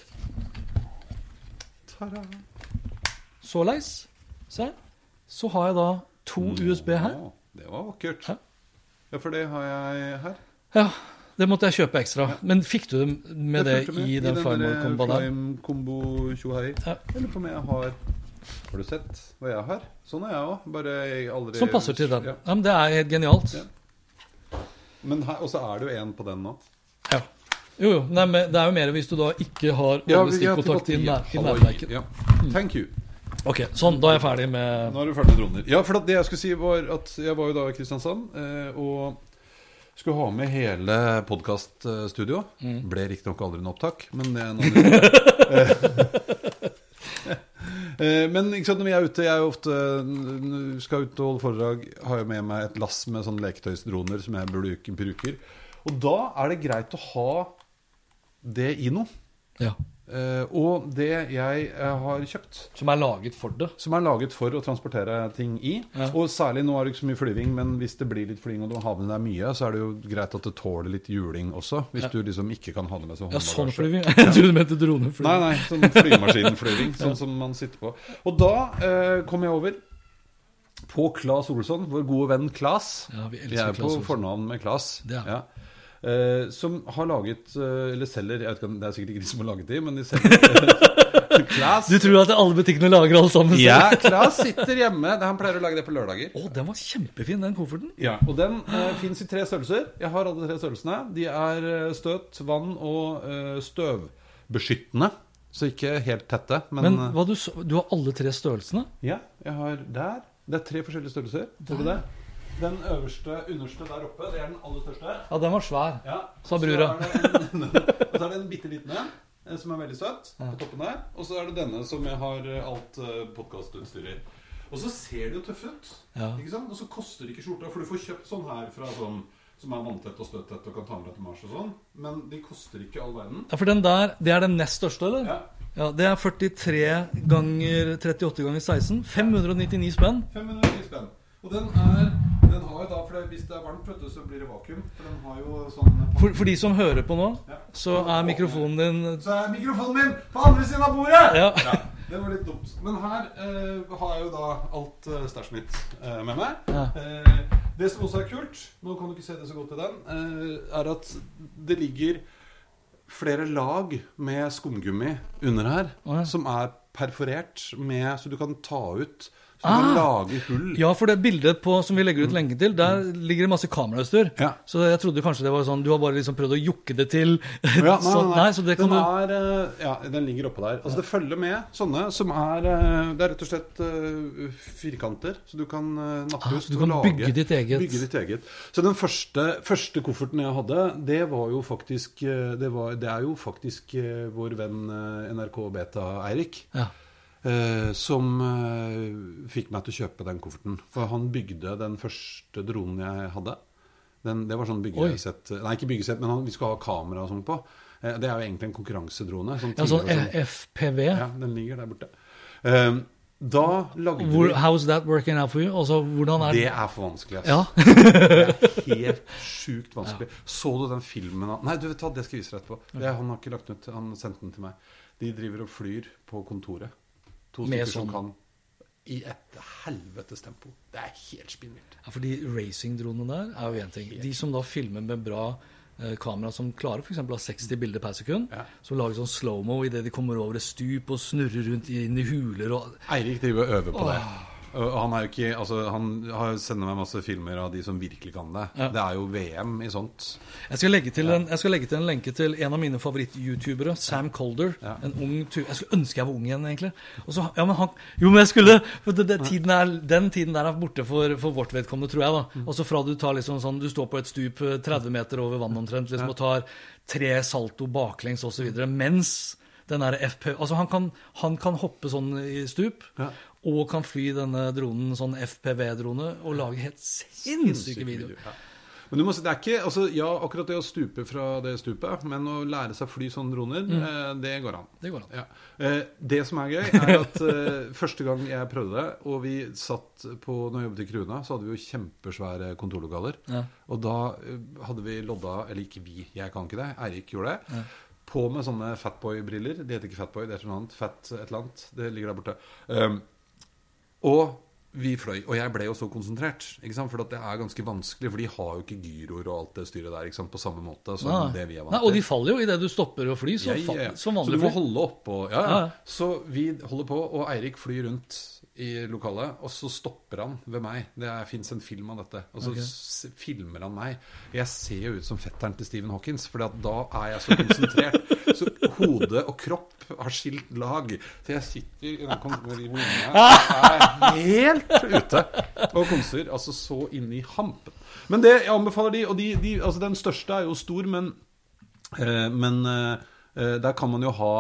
Såleis. Se. Så har jeg da to USB her.
Det var vakkert.
Ja.
Ja, for det har jeg her.
Ja, det måtte jeg kjøpe ekstra. Men fikk du det med det,
med
i den Combo der?
Flame Combo tjohei.
Ja.
Eller på om jeg har Har du sett hva jeg har? Sånn er jeg òg. Bare jeg aldri
Som passer til den.
Ja.
Ja, men Det er helt genialt.
Ja. Men her, Og så er det jo en på den nå.
Ja. Jo, jo. Nei, men det er jo mer hvis du da ikke har
Ja,
alle
ja,
stikkontakter i,
Halloi. Ja. Thank you.
Ok, sånn. Da er jeg ferdig med
Nå er du ferdig med droner. Ja, for det jeg skulle si var at jeg var jo da i Kristiansand eh, og skulle ha med hele podkaststudioet.
Mm.
Ble riktignok aldri en opptak, men det er en annen. Eh, Men ikke sant, når vi er ute Jeg er jo ofte skal ut og holde foredrag. Har jeg med meg et lass med sånne leketøysdroner som jeg bruker. Og da er det greit å ha det i noe.
Ja.
Eh, og det jeg uh, har kjøpt
Som er laget for det.
som er laget for å transportere ting i.
Ja.
Og særlig nå er det ikke så mye flyving, men hvis det blir litt flyving og du har med deg mye, så er det jo greit at det tåler litt juling også. Hvis du liksom ikke kan ha det med som
Ja, sånn flyving. Jeg trodde du mente droneflyving.
Nei, nei, sånn flymaskinflyving. sånn som man sitter på. Og da uh, kom jeg over på Claes Olsson, vår gode venn Claes.
Ja, vi
Vi er på
Olsson.
fornavn med Claes.
Er.
Ja. Eh, som har laget, uh, eller selger jeg vet ikke, Det er sikkert ikke de som har laget de, men de selger Claes.
Du tror at alle butikkene lager alle sammen?
Ja, Claes sitter hjemme. Han pleier å lage det på lørdager.
Å, den var kjempefin, den kofferten.
Ja, og den uh, fins i tre størrelser. Jeg har alle tre størrelsene. De er eh, støt, vann og uh, støvbeskyttende. Så ikke helt tette, men,
Men
eh,
hva du, du har alle tre størrelsene?
Ja, jeg har der. Det er tre forskjellige størrelser. Tror du det? Den øverste, underste der oppe, det er den aller største.
Ja, den var svær.
Ja,
Sa brura.
Og så er det en bitte liten en, eh, som er veldig søt, på toppen der. Og så er det denne som jeg har eh, alt podkastutstyr i. Og så ser det jo tøff ut.
Ja.
Ikke sant? Og så koster det ikke skjorta, for du får kjøpt sånn her fra sånn som er vanntett og støttett og kan ta med deg til Mars og sånn. Men de koster ikke all verden.
Ja, For den der, det er den nest største, eller?
Ja.
Ja, Det er 43 ganger 38 ganger 16. 599 spenn.
599 spenn. Og den er Den har jo da, for det, hvis det er varmt, vet du, så blir det vakuum. For den har jo sånn
For, for de som hører på nå,
Ja.
så er mikrofonen din
Så er mikrofonen min på andre siden av bordet!
Ja.
Det var litt dumt. Men her eh, har jeg jo da alt eh, stæsjet mitt eh, med meg.
Ja.
Eh, det som også er kult, nå kan du ikke se det så godt i den, eh, er at det ligger flere lag med skumgummi under her,
oh, ja.
som er perforert med Så du kan ta ut Så ah, kan
Ah.
lage hull.
Ja, for det bildet på, som vi legger ut lenken til, der ligger det masse kamerautstyr.
Ja.
Så jeg trodde kanskje det var sånn Du har bare liksom prøvd å jokke det til.
Ja, nei,
så,
nei,
nei, så det kan
den, er, eh, ja, den ligger oppå der. Altså Det følger med sånne som er eh, Det er rett og slett uh, firkanter. Så du kan uh, nappe
Ah,
ut
du kan
lage,
bygge ditt eget.
Bygge ditt eget. Så den første, første kofferten jeg hadde, det var jo faktisk Det, var, det er jo faktisk uh, vår venn NRK Beta-Eirik.
Ja.
Eh, som eh, fikk meg til å kjøpe den kofferten. For han bygde den første dronen jeg hadde. Den, det var sånn byggesett Nei, ikke byggesett, men han, vi skulle ha kamera og sånn på. Eh, det er jo egentlig en konkurransedrone. Sånn
ja, sånn
sånn-
FPV.
ja, den ligger der borte. Eh, da lagde
Hvor,
vi
how's that working out for you? Altså, er
Det er for vanskelig, altså.
Ja.
det er helt sjukt vanskelig. Så du den filmen av Nei, du vet hva, det skal jeg vise deg etterpå. Det, han har ikke lagt den ut, han sendte den til meg. De driver og flyr på kontoret. To stykker
sånn, som
kan i et helvetes tempo. Det er helt spinnvilt.
Ja, for de racingdronene der er jo én ting. De som da filmer med bra eh, kamera som klarer f.eks. å ha 60 bilder per sekund,
Ja.
som lager sånn slow-mo idet de kommer over et stup og snurrer rundt inn i huler og
Eirik driver og øver på det. Han er jo ikke Altså, han har sender meg masse filmer av de som virkelig kan det.
Ja.
Det er jo VM i sånt.
Jeg skal legge til en, jeg skal legge til en lenke til en av mine favoritt-youtubere, Sam Calder.
Ja.
En ung Jeg skulle ønske jeg var ung igjen, egentlig. Så, ja, men han, jo, men jeg skulle for det, det, tiden er, Den tiden der er borte for, for vårt vedkommende, tror jeg. da Og så fra du tar liksom sånn Du står på et stup eh, 30 meter over vannet omtrent liksom, og tar tre salto baklengs osv. Mens den der FP Altså, han kan, han kan hoppe sånn i stup.
Ja.
Og kan fly denne dronen, sånn FPV-drone, og lage helt sinnssyke videoer.
Ja. Men du må, si- det er ikke, altså, ja, akkurat det å stupe fra det stupet, men å lære seg å fly sånne droner, eh, det går an.
Mm. Det går an.
Ja. Eh, det som er gøy, er at eh, første gang jeg prøvde det, og vi satt på Når jeg jobbet i Kruna, så hadde vi jo kjempesvære kontorlokaler.
Ja.
Og da eh, hadde vi lodda Eller ikke vi, jeg kan ikke det. Eirik gjorde det. På med sånne Fatboy-briller. De heter ikke Fatboy, det heter noe annet. Fat et eller annet. Det ligger der borte. Um, og vi fløy. Og jeg ble jo så konsentrert. For at det er ganske vanskelig, for de har jo ikke gyroer og alt det styret der på samme måte som
Nei.
det vi er vant
og de faller jo idet du stopper å fly. Så,
Ja, ja, ja. Så du må holde oppå. Ja, ja. Så vi holder på, og Eirik flyr rundt i lokalet, og så stopper han ved meg. Det fins en film av dette. Og så okay. filmer han meg. Jeg ser jo ut som fetteren til Stephen Hawkins, for da er jeg så konsentrert. så hode og kropp har skilt lag. Så jeg sitter i den er helt ute og konser. Altså så inne i hampen. Men det jeg anbefaler de, og de, de altså den største er jo stor, men Eh, men eh, eh, der kan man jo ha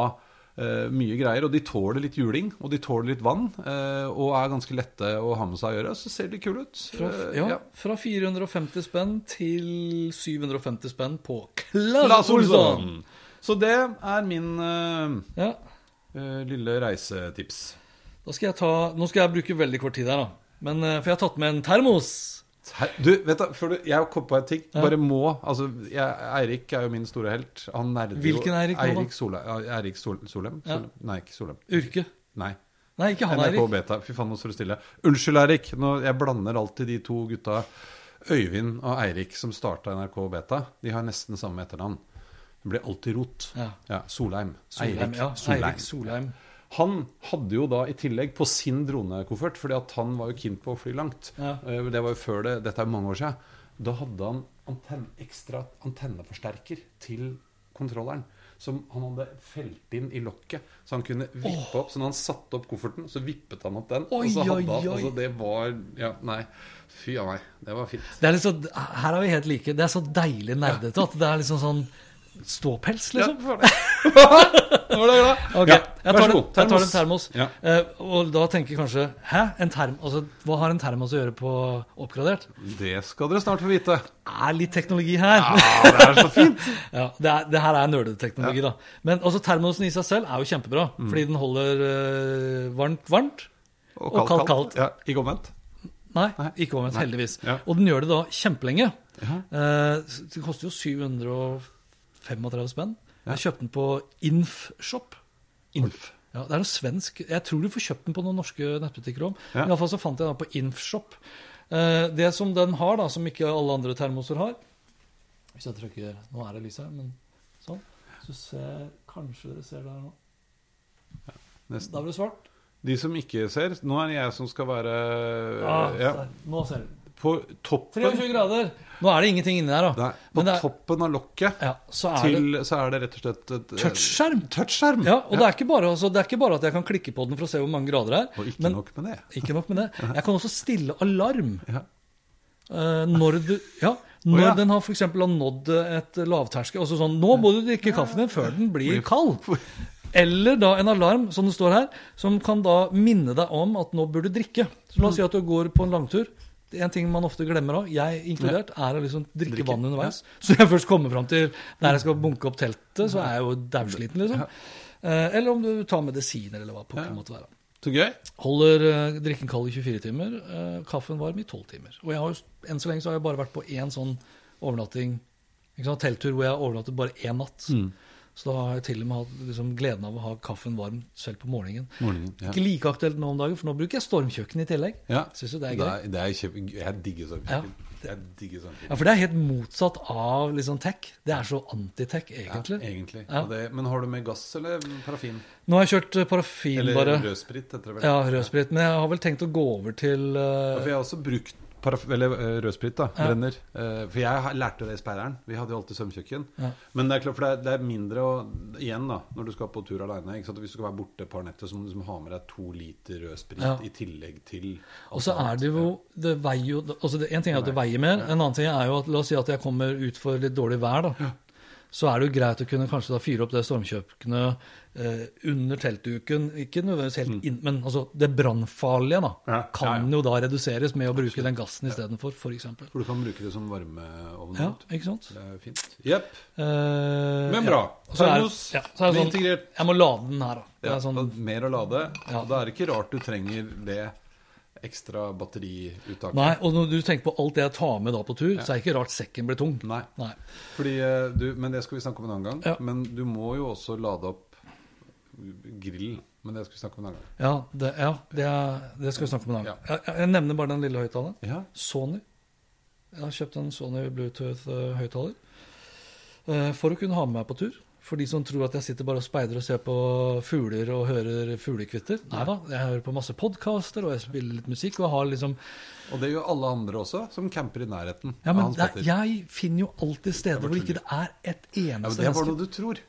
mye greier. Og de tåler litt juling, og de tåler litt vann. eh, og er ganske lette å ha med seg å gjøre. Så ser de kule ut.
Fra,
Eh,
ja,
ja.
fra 450 spenn til 750 spenn på Klass Olsson!
Så det er min eh,
Ja,
eh, lille reisetips.
skal jeg ta Nå skal jeg bruke veldig kort tid her, da. Men, eh, for jeg har tatt med en termos.
Her, du, vet du, før du, Jeg kom på en ting. Bare må altså, jeg, Eirik er jo min store helt. Han nerder
Hvilken Eirik nå, da?
Eirik Solheim. ja, Eirik Sol, Solheim?
Ja.
Solheim? Nei, ikke Solheim.
Urke.
Nei.
Nei, ikke han,
NRK
Eirik.
Beta. Fy faen, nå står det stille. Unnskyld, Eirik. Nå, jeg blander alltid de to gutta. Øyvind og Eirik som starta NRK Beta. De har nesten samme etternavn. Det blir alltid rot.
Ja.
Solheim.
Solheim,
Eirik
ja,
Solheim.
Eirik Solheim.
Han hadde jo da i tillegg på sin dronekoffert, fordi at han var jo keen på å fly langt.
Ja.
Eh, Det var jo før det, dette er mange år siden. Da hadde han antenne, ekstra antenneforsterker til kontrolleren. Som han hadde felt inn i lokket, så han kunne vippe opp. Så når han satte opp kofferten, så vippet han opp den.
Oi,
og så hadde han, altså det var Ja, nei. Fy a meg. Det var fint.
Det er liksom, her er vi helt like. Det er så deilig nerdete at det er liksom sånn ståpels, liksom.
Nå var det glad.
Okay.
Ja,
jeg, tar en, jeg tar en termos.
Ja.
Uh, og da tenker kanskje Hæ? En term, altså, hva har en termos å gjøre på oppgradert?
Det skal dere snart få vite.
Det er litt teknologi her.
Ja, det er så fint.
Ja, det, er, det her er nerdeteknologi, da. Men også termosen i seg selv er jo kjempebra.
Mm.
Fordi den holder uh, varmt, varmt. Og kaldt, kaldt.
Ja, ikke omvendt.
Nei, ikke omvendt, heldigvis.
Ja.
Og den gjør det da kjempelenge. Eh, det koster jo 735 spenn. Jeg kjøpte den på Inf-shop.
Inf.
Ja, det er noe svensk. Jeg tror du får kjøpt den på noen norske nettbutikker òg.
Ja.
I alle fall så fant jeg den på Inf-shop. Eh, det som den har, da, som ikke alle andre termoser har Hvis jeg trykker Nå er det lys her, men sånn. Så ser Kanskje dere ser der nå. nå.
Nesten.
Da blir det svart.
De som ikke ser Nå er det jeg som skal være ja,
ja. Nå ser du.
På toppen
23 grader. Nå er det ingenting inni der, da.
Nei, på
er,
toppen av lokket
ja, så er det
så er det rett og slett et
touchskjerm.
touchskjerm.
Ja, og Det, er bare, altså, det er ikke bare at jeg kan klikke på den for å se hvor mange grader det er.
Og ikke
men,
nok med det.
Ikke nok med det. Jeg kan også stille alarm.
Ja.
Uh, når du, ja, når
oh, ja.
den har for har nådd et lavterskel altså sånn, Nå må du drikke kaffen din før den blir kald. Eller da en alarm, som det står her, som kan da minne deg om at nå bør du drikke. Så La oss si at du går på en langtur. En ting man ofte glemmer òg, jeg inkludert, er å liksom drikke,
Drikke,
vann underveis. Så jeg først kommer fram til der jeg skal bunke opp teltet, så er jeg jo dausliten, liksom. Eh, Eller om du tar medisiner, eller hva pokker ja. måtte være.
Så gøy.
Holder uh, drikken kald i 24 timer, eh, kaffen varm i 12 timer. Og jeg har, jo- enn så lenge så har jeg bare vært på én sånn overnatting, ikke sant, telttur, hvor jeg overnattet bare én natt.
Mm.
Så da har jeg til og med hatt liksom, gleden av å ha kaffen varm selv på morgenen.
Morgenen, ja.
Ikke like aktuelt nå om dagen, for nå bruker jeg stormkjøkken i tillegg.
Ja.
Syns du det er gøy?
Det er, det er kjempe, jeg digger sånn.
Ja.
Jeg digger.
Ja, for det er helt motsatt av liksom, tech. Det er så anti-tech, egentlig.
Ja, egentlig.
Ja.
Det, men har du med gass eller parafin?
Nå har jeg kjørt eh, parafin,
Eller
bare.
rødsprit, heter det vel.
Ja, rødsprit. Men jeg har vel tenkt å gå over til
Ja,
eh,
For jeg har også brukt paraf eller, eh, rødsprit, da.
Ja.
Brenner. Eh, for jeg lærte lærte det i speideren. Vi hadde jo alltid svømmekjøkken.
Ja.
Men det er klart, for det er, det er mindre å Igjen, da, når du skal på tur aleine. Hvis du skal være borte et par netter, så må du liksom ha med deg to liter rødsprit
Ja.
i tillegg til
Og så er det jo det veier jo altså det, En ting er at det veier mer. En annen ting er jo at la oss si at jeg kommer ut for litt dårlig vær. da. Så er det jo greit å kunne kanskje da fyre opp det stormkjøkkenet eh, under teltduken. Ikke nødvendigvis helt inn, men altså det brannfarlige da,
Mm. Ja,
kan
ja,
jo da reduseres med å bruke den gassen istedenfor, f.eks.
For for du kan bruke det som varmeovn.
Ja, ikke sant?
Det er fint. Jepp.
Eh,
Men bra.
Er,
Termos
ja, så er det sånn,
integrert
Jeg må lade den her, da. Det er sånn,
mer å lade. Da er det ikke rart du trenger det ekstra batteriuttak.
nei, og når du tenker på alt det jeg tar med da på tur, så er det ikke rart sekken blir tung.
Nei.
Nei.
Fordi eh, du, men det skal vi snakke om en annen gang.
Ja.
Men du må jo også lade opp grillen. Men det skal vi snakke om en annen gang.
Ja, det, ja det, er, det skal vi snakke om en annen gang. Jeg, jeg nevner bare den lille høyttaleren.
Ja.
Sony. Jeg har kjøpt en Sony Bluetooth-høyttaler eh, for å kunne ha med meg på tur. For de som tror at jeg sitter bare og speider og ser på fugler og hører fuglekvitter. Nei da, jeg hører på masse podkaster og jeg spiller litt musikk. Og jeg har liksom
Og det gjør alle andre også, som camper i nærheten.
Ja, men er- jeg finner jo alltid steder hvor ikke det er et eneste...
ja, men det er bare noe du tror.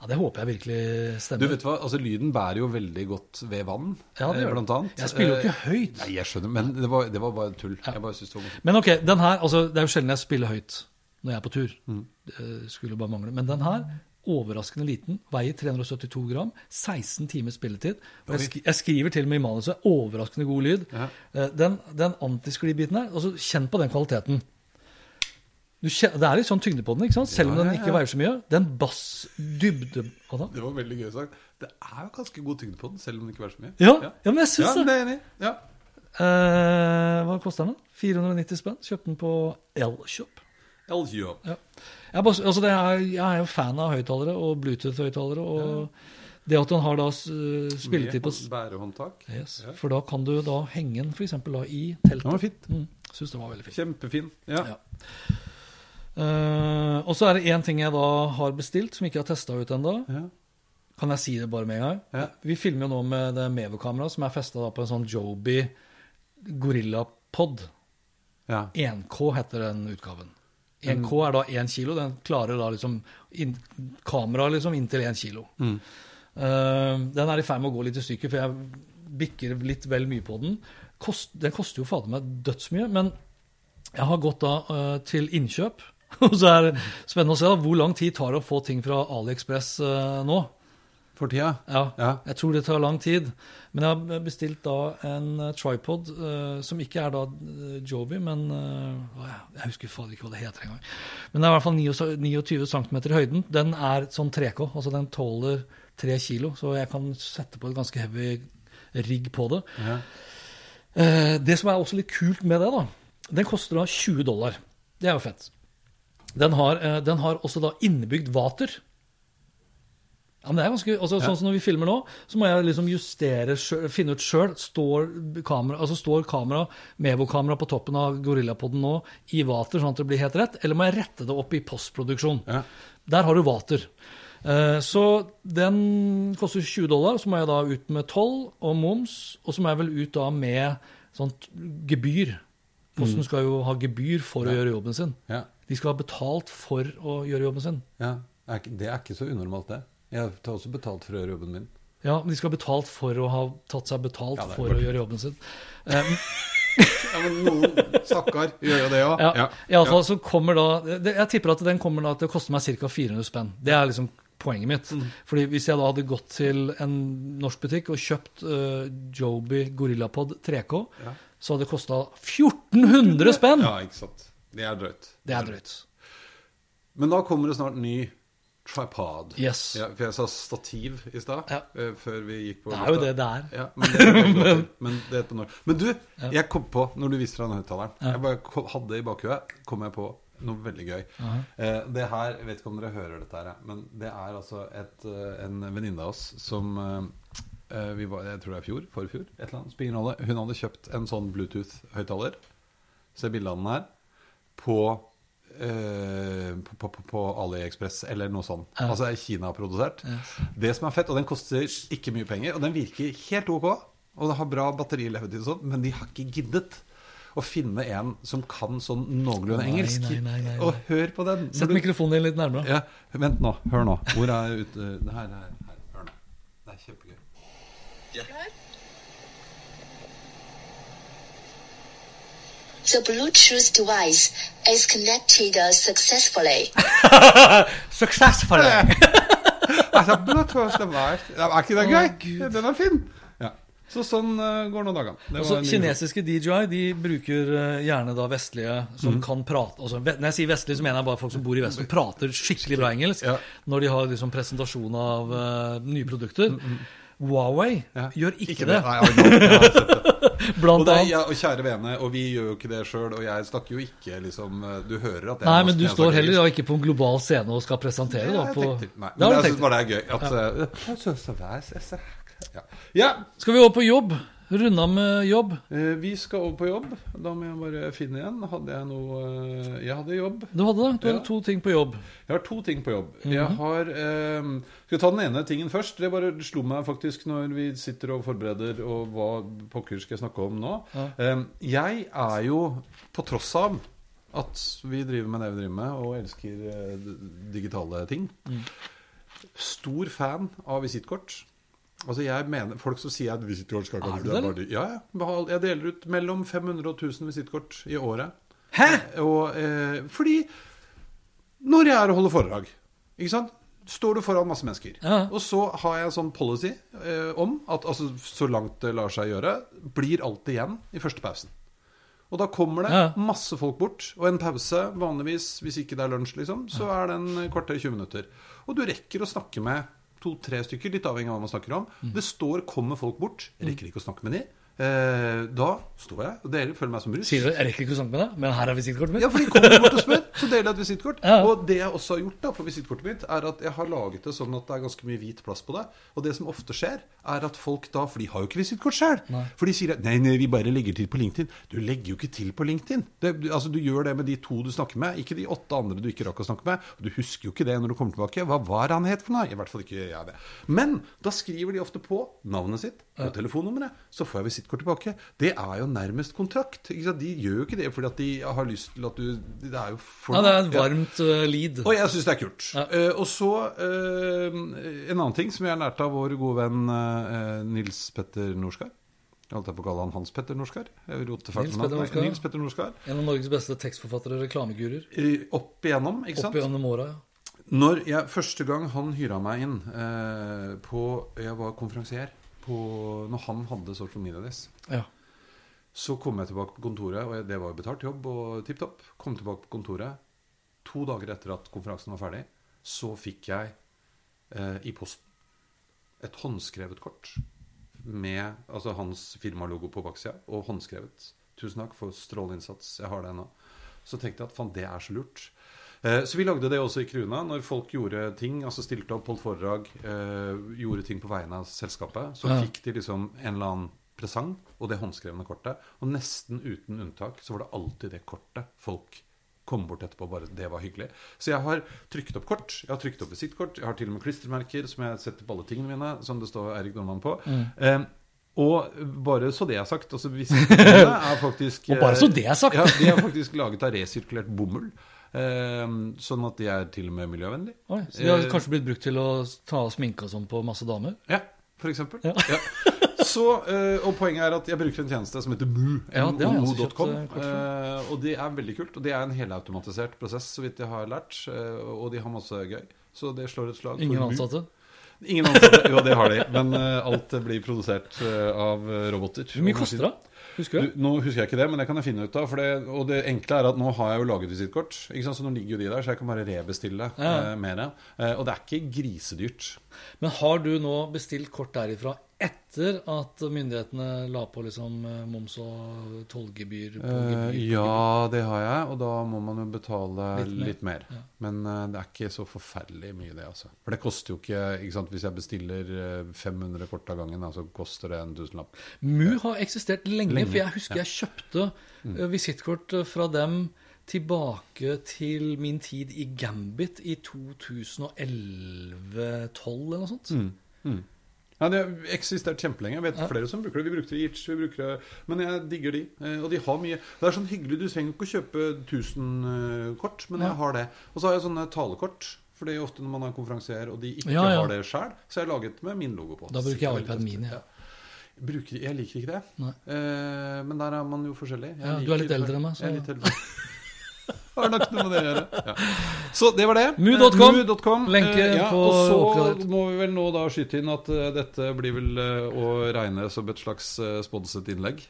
Ja, Det håper jeg virkelig stemmer.
Du vet hva, altså Lyden bærer jo veldig godt ved vann,
Ja, det
eh,
gjør
blant annet.
Jeg spiller jo ikke
Eh,
høyt.
Nei, jeg skjønner, men det var, det var bare tull. Jeg bare synes det var morsomt.
Men ok, den her, altså det er jo sjelden jeg spiller høyt når jeg er på tur.
Mm.
Det skulle bare mangle. Men den her, overraskende liten, veier 372 gram, 16 timers spilletid. Og jeg, sk jeg skriver til og med i manuset 'overraskende god lyd'.
Ja.
Eh, Den, den antisklibiten her, altså kjenn på den kvaliteten. Du kjen- det er litt sånn tyngde på den, ikke sant? selv om
Ja, ja,
den ikke veier så mye. Den bassdybde?
Det var veldig gøy sagt. Det er jo ganske god tyngde på den, selv om den ikke veier så mye.
Ja, ja. men jeg
ja
syns det.
det.
Eh, hva koster den? 490 spenn. Kjøpte den på Elkjøp.
Elgio.
Ja. Jeg, bare, altså det er, jeg er jo fan av høyttalere og Bluetooth-høyttalere. Og det at den har da spilletid på
bærehåndtak.
yes,
Ja.
For da kan du da henge den f.eks. i teltet.
Den var fint.
Mm, Syns den var veldig fin.
Kjempefin. Ja.
Ja. Uh, og så er det én ting jeg da har bestilt, som ikke har testa ut ennå.
Ja.
Kan jeg si det bare med en gang?
Ja.
Vi filmer jo nå med det Mevo-kameraet som er festa på en sånn Joby Gorilla Pod.
ja.
1K heter den utgaven. 1K er da 1 kilo. Den klarer da liksom in, kamera liksom inntil 1 kilo. Eh, den er i ferd med å gå litt i stykker, for jeg bikker litt vel mye på den. Kost, den koster jo fader meg dødsmye, men jeg har gått da uh, til innkjøp. Og så er det spennende å se da, hvor lang tid tar det å få ting fra AliExpress uh, nå.
For tida.
Ja,
Ja.
jeg tror det tar lang tid. Men jeg har bestilt da en eh, tripod uh, som ikke er da eh, Joby, men uh, Jeg husker fader ikke hva det heter engang. Men det er i hvert fall 29 29 cm i høyden. Den er sånn 3K, altså den tåler 3 kilo, så jeg kan sette på et ganske heavy rigg på det.
Ja.
Uh, det som er også litt kult med det, da, den koster da 20 dollar. Det er jo fett. Den har, den har også da innebygd vater. Ja, men det er ganske, altså, Sånn som når vi filmer nå, så må jeg liksom justere, finne ut sjøl. Står kamera, altså står kamera, Mevo-kamera på toppen av Gorillapoden nå i vater, sånn at det blir helt rett? Eller må jeg rette det opp i postproduksjon?
Ja.
Der har du vater. Eh, Så den koster 20 dollar, så må jeg da ut med toll og moms, og så må jeg vel ut da med sånt gebyr. Posten skal jo ha gebyr for å gjøre jobben sin.
Ja.
De skal ha betalt for å gjøre jobben sin.
ja. Det er ikke så unormalt, det. Jeg tar også betalt for å gjøre jobben min.
Ja, men de skal ha betalt for å ha tatt seg betalt
Ja,
for å gjøre jobben sin. Um,
Ja, men noen stakkar gjør jo det òg.
Ja, Ja. alle fall så kommer da Jeg tipper at den kommer da til å koste meg ca. 400 spenn. Det er liksom poenget mitt. Fordi hvis jeg da hadde gått til en norsk butikk og kjøpt uh, Joby Gorillapod 3K, så hadde det kosta 1400 spenn!
Ja, ikke sant. Det er drøyt.
Det er drøyt.
Men da kommer det snart ny tripod.
Yes.
Ja, for jeg sa stativ i stad,
Ja.
eh, før vi gikk på
Det er jo det det er.
Ja, men, det er men det er. Men du, jeg kom på, når du viste fra den høyttaleren Jeg bare hadde i bakhuet, kom jeg på noe veldig gøy. eh, det her, Jeg vet ikke om dere hører dette her, men det er altså et, eh, en venninne av oss som vi var, Jeg tror det er fjor, forfjor, et eller annet. Spiller. Hun hadde kjøpt en sånn Bluetooth-høyttaler. Se bildet av den her. På eh, på, på, på, AliExpress eller noe sånt. Altså det er Kina-produsert. Det som er fett, og den koster ikke mye penger, og den virker helt ok, og det har bra batterilevetid og sånn, men de har ikke giddet å finne en som kan sånn noenlunde engelsk.
nei, nei, nei, nei.
Og hør på den.
Sett
du-
mikrofonen din litt nærmere.
ja, Vent nå. Hør nå. Hvor er ute det her, det her, her. Hør nå. Det er kjempegøy.
The Bluetooth device is connected successfully.
successfully!
Altså, Bluetooth device. Er ikke det gøy? Den er fin. Ja. Så sånn eh, går nå dagene. Det var
Altså, kinesiske DJI de bruker eh, gjerne da vestlige som
Mm.
kan prate altså, Når jeg sier vestlige, så mener jeg bare folk som bor i Vesten, som prater skikkelig bra engelsk
Ja.
når de har liksom presentasjon av uh, nye produkter. Huawei
Mm, Ja.
gjør ikke, det.
Nei, Jeg har sett det.
Blant
Og, det er,
annet.
ja, og kjære vene, og vi gjør jo ikke det sjøl, og jeg snakker jo ikke liksom eh, Du hører at jeg
Nei, men du
snakker
står heller da ikke på en global scene og skal presentere. Da, på...
tenkte- Nei, men jeg syns bare det er gøy at ja. det er ja. ja.
Skal vi over på jobb? Runde av med jobb.
eh, Vi skal over på jobb. Da må jeg bare finne igjen. Hadde jeg noe eh, Jeg hadde jobb.
Du hadde det? Du hadde to ting på jobb.
Jeg har to ting på jobb. Jeg har eh, Skal vi ta den ene tingen først? Det bare slo meg faktisk når vi sitter og forbereder, og hva pokker skal jeg snakke om nå. Eh, jeg er jo, på tross av at vi driver med det vi driver med, og elsker eh, digitale ting, stor fan av visittkort. Altså jeg mener, Folk som sier at visittkort skal ikke
du det,
Ja. Jeg deler ut mellom 500 og 1000 visittkort i året.
Hæ?!
Og, eh, fordi når jeg er og holder foredrag, ikke sant? står du foran masse mennesker.
Ja.
Og så har jeg en sånn policy eh, om at altså, så langt det lar seg gjøre, blir alt igjen i første pausen. Og da kommer det
Ja.
masse folk bort. Og en pause, vanligvis, hvis ikke det er lunsj, liksom, så er det en kvarter 20 minutter. Og du rekker å snakke med to-tre stykker, litt avhengig av hva man snakker om.
Mm.
Det står 'kommer folk bort'. Rekker ikke å snakke med de. Eh, da står jeg, og deler, føler meg som russ.
Sier du jeg rekker ikke å snakke med deg, men her er visittkortet mitt?
Ja, for de kommer bort og spør, så deler jeg et visittkort.
Ja.
Og det jeg også har gjort da på visittkortet mitt, er at jeg har laget det sånn at det er ganske mye hvit plass på det. Og det som ofte skjer, er at folk da, for de har jo ikke visittkort sjøl, for de sier at nei, nei, vi bare legger til på LinkedIn. Du legger jo ikke til på LinkedIn. Det, du- altså, du gjør det med de to du snakker med, ikke de åtte andre du ikke rakk å snakke med. Du husker jo ikke det når du kommer tilbake. Hva var han het for noe? I hvert fall ikke jeg det. Men da skriver de ofte på navnet sitt og telefonnummeret, så får jeg visittkort tilbake. Det er jo nærmest kontrakt. De gjør jo ikke det fordi at de har lyst til at du Det er jo for
Ja, det er et varmt ja. lead.
Og jeg syns det er kult. Eh, og så uh, en annen ting som jeg har lært av vår gode venn uh, Nils Petter Norskar. Jeg holdt på å kalle han Hans Petter Norskar.
Nils Petter. Norskar.
Nils Petter Norskar.
En av Norges beste tekstforfattere, reklamegurer.
Eh, Opp igjennom, ikke sant?
Opp igjennom åra, ja.
Når jeg første gang han hyra meg inn eh, på Jeg var konferansier på Når han hadde Social Media Days.
ja.
Så kom jeg tilbake på kontoret, og det var jo betalt jobb og tipp topp. Kom tilbake på kontoret. To dager etter at konferansen var ferdig, så fikk jeg eh, i posten et håndskrevet kort med altså hans firmalogo på baksida, og håndskrevet. Tusen takk for strålende innsats. Jeg har det ennå. Så tenkte jeg at faen, det er så lurt. Eh, Så vi lagde det også i Kruna. Når folk gjorde ting, altså stilte opp, holdt foredrag, eh, gjorde ting på vegne av selskapet, så
Ja.
fikk de liksom en eller annen presang og det håndskrevne kortet. Og nesten uten unntak så var det alltid det kortet folk kom bort etterpå bare Det var hyggelig. Så jeg har trykt opp kort. Jeg har trykt opp visittkort. Jeg har til og med klistremerker som jeg setter på alle tingene mine, som det står Eirik Normann på.
Mm.
Eh, og bare så det er sagt altså Visittkortene er faktisk
Og bare så det er sagt.
Ja, De er faktisk laget av resirkulert bomull. Eh, sånn at de er til og med miljøvennlige.
Oi, så de har
Eh,
kanskje blitt brukt til å ta og sminke og sånn på masse damer?
Ja, for eksempel.
Ja.
Ja. Så, eh, og poenget er at jeg bruker en tjeneste som heter Moo.
Ja, kjøpt, eh,
og det er veldig kult. Og det er en helautomatisert prosess, så vidt jeg har lært. og de har masse gøy. Så det slår et slag
Ingen ansatte?
Ingen ansatte. Jo, det har de. Men alt blir produsert av roboter.
Hvor mye koster det? Husker
Du,
du?
nå husker jeg ikke det, men det kan jeg finne ut av. For det, og det enkle er at nå har jeg jo laget visittkort. Så nå ligger jo de der, så jeg kan bare rebestille
Ja.
eh, mer. Eh, og det er ikke grisedyrt.
Men har du nå bestilt kort derifra etter at myndighetene la på liksom eh, moms og tollgebyr? på
Eh,
gebyr på
ja, det har jeg, og da må man jo betale
Litt
litt
mer.
Ja. Men eh, det er ikke så forferdelig mye, det. altså. For det koster jo ikke ikke sant? Hvis jeg bestiller eh, 500 kort av gangen, så så koster det en tusenlapp.
Mu har eksistert lenge,
Lenge,
for jeg husker jeg kjøpte eh, visittkort fra dem tilbake til min tid i Gambit i 2011-12 eller noe sånt.
Ja, Det har eksistert kjempelenge. Jeg vet flere som bruker det. Vi brukte det i Itch, vi bruker det, men jeg digger de. Eh, Og de har mye Det er sånn hyggelig, du trenger ikke å kjøpe 1000 eh, kort, men jeg har det. Og så har jeg sånne talekort. For det er jo ofte når man har konferansier og de ikke
Ja, ja.
har det sjøl, så jeg har laget med min logo på.
Da bruker jeg iPad Mini, ja.
Bruker, jeg liker ikke det. Eh, men der er man jo forskjellig.
Du er litt eldre enn meg, så-
Jeg er litt eldre. Har nok noe med det å gjøre. Ja. Så det var det.
Mu.com.
Eh,
Lenke
Eh, ja,
på
Og så
oppgradert.
må vi vel nå da skyte inn at eh, dette blir vel å regne som et slags sponset innlegg.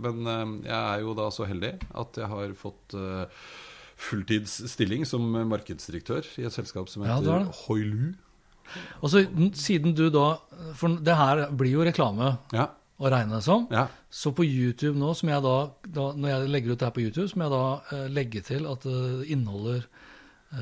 Men jeg er jo da så heldig at jeg har fått fulltidsstilling som markedsdirektør i et selskap som heter
er.
Hoilu.
Og så siden du da For det her blir jo reklame
Ja.
Å regne det som.
ja.
Så på YouTube nå, som jeg da, da Når jeg legger ut det her på YouTube, så må jeg da eh, legge til at det inneholder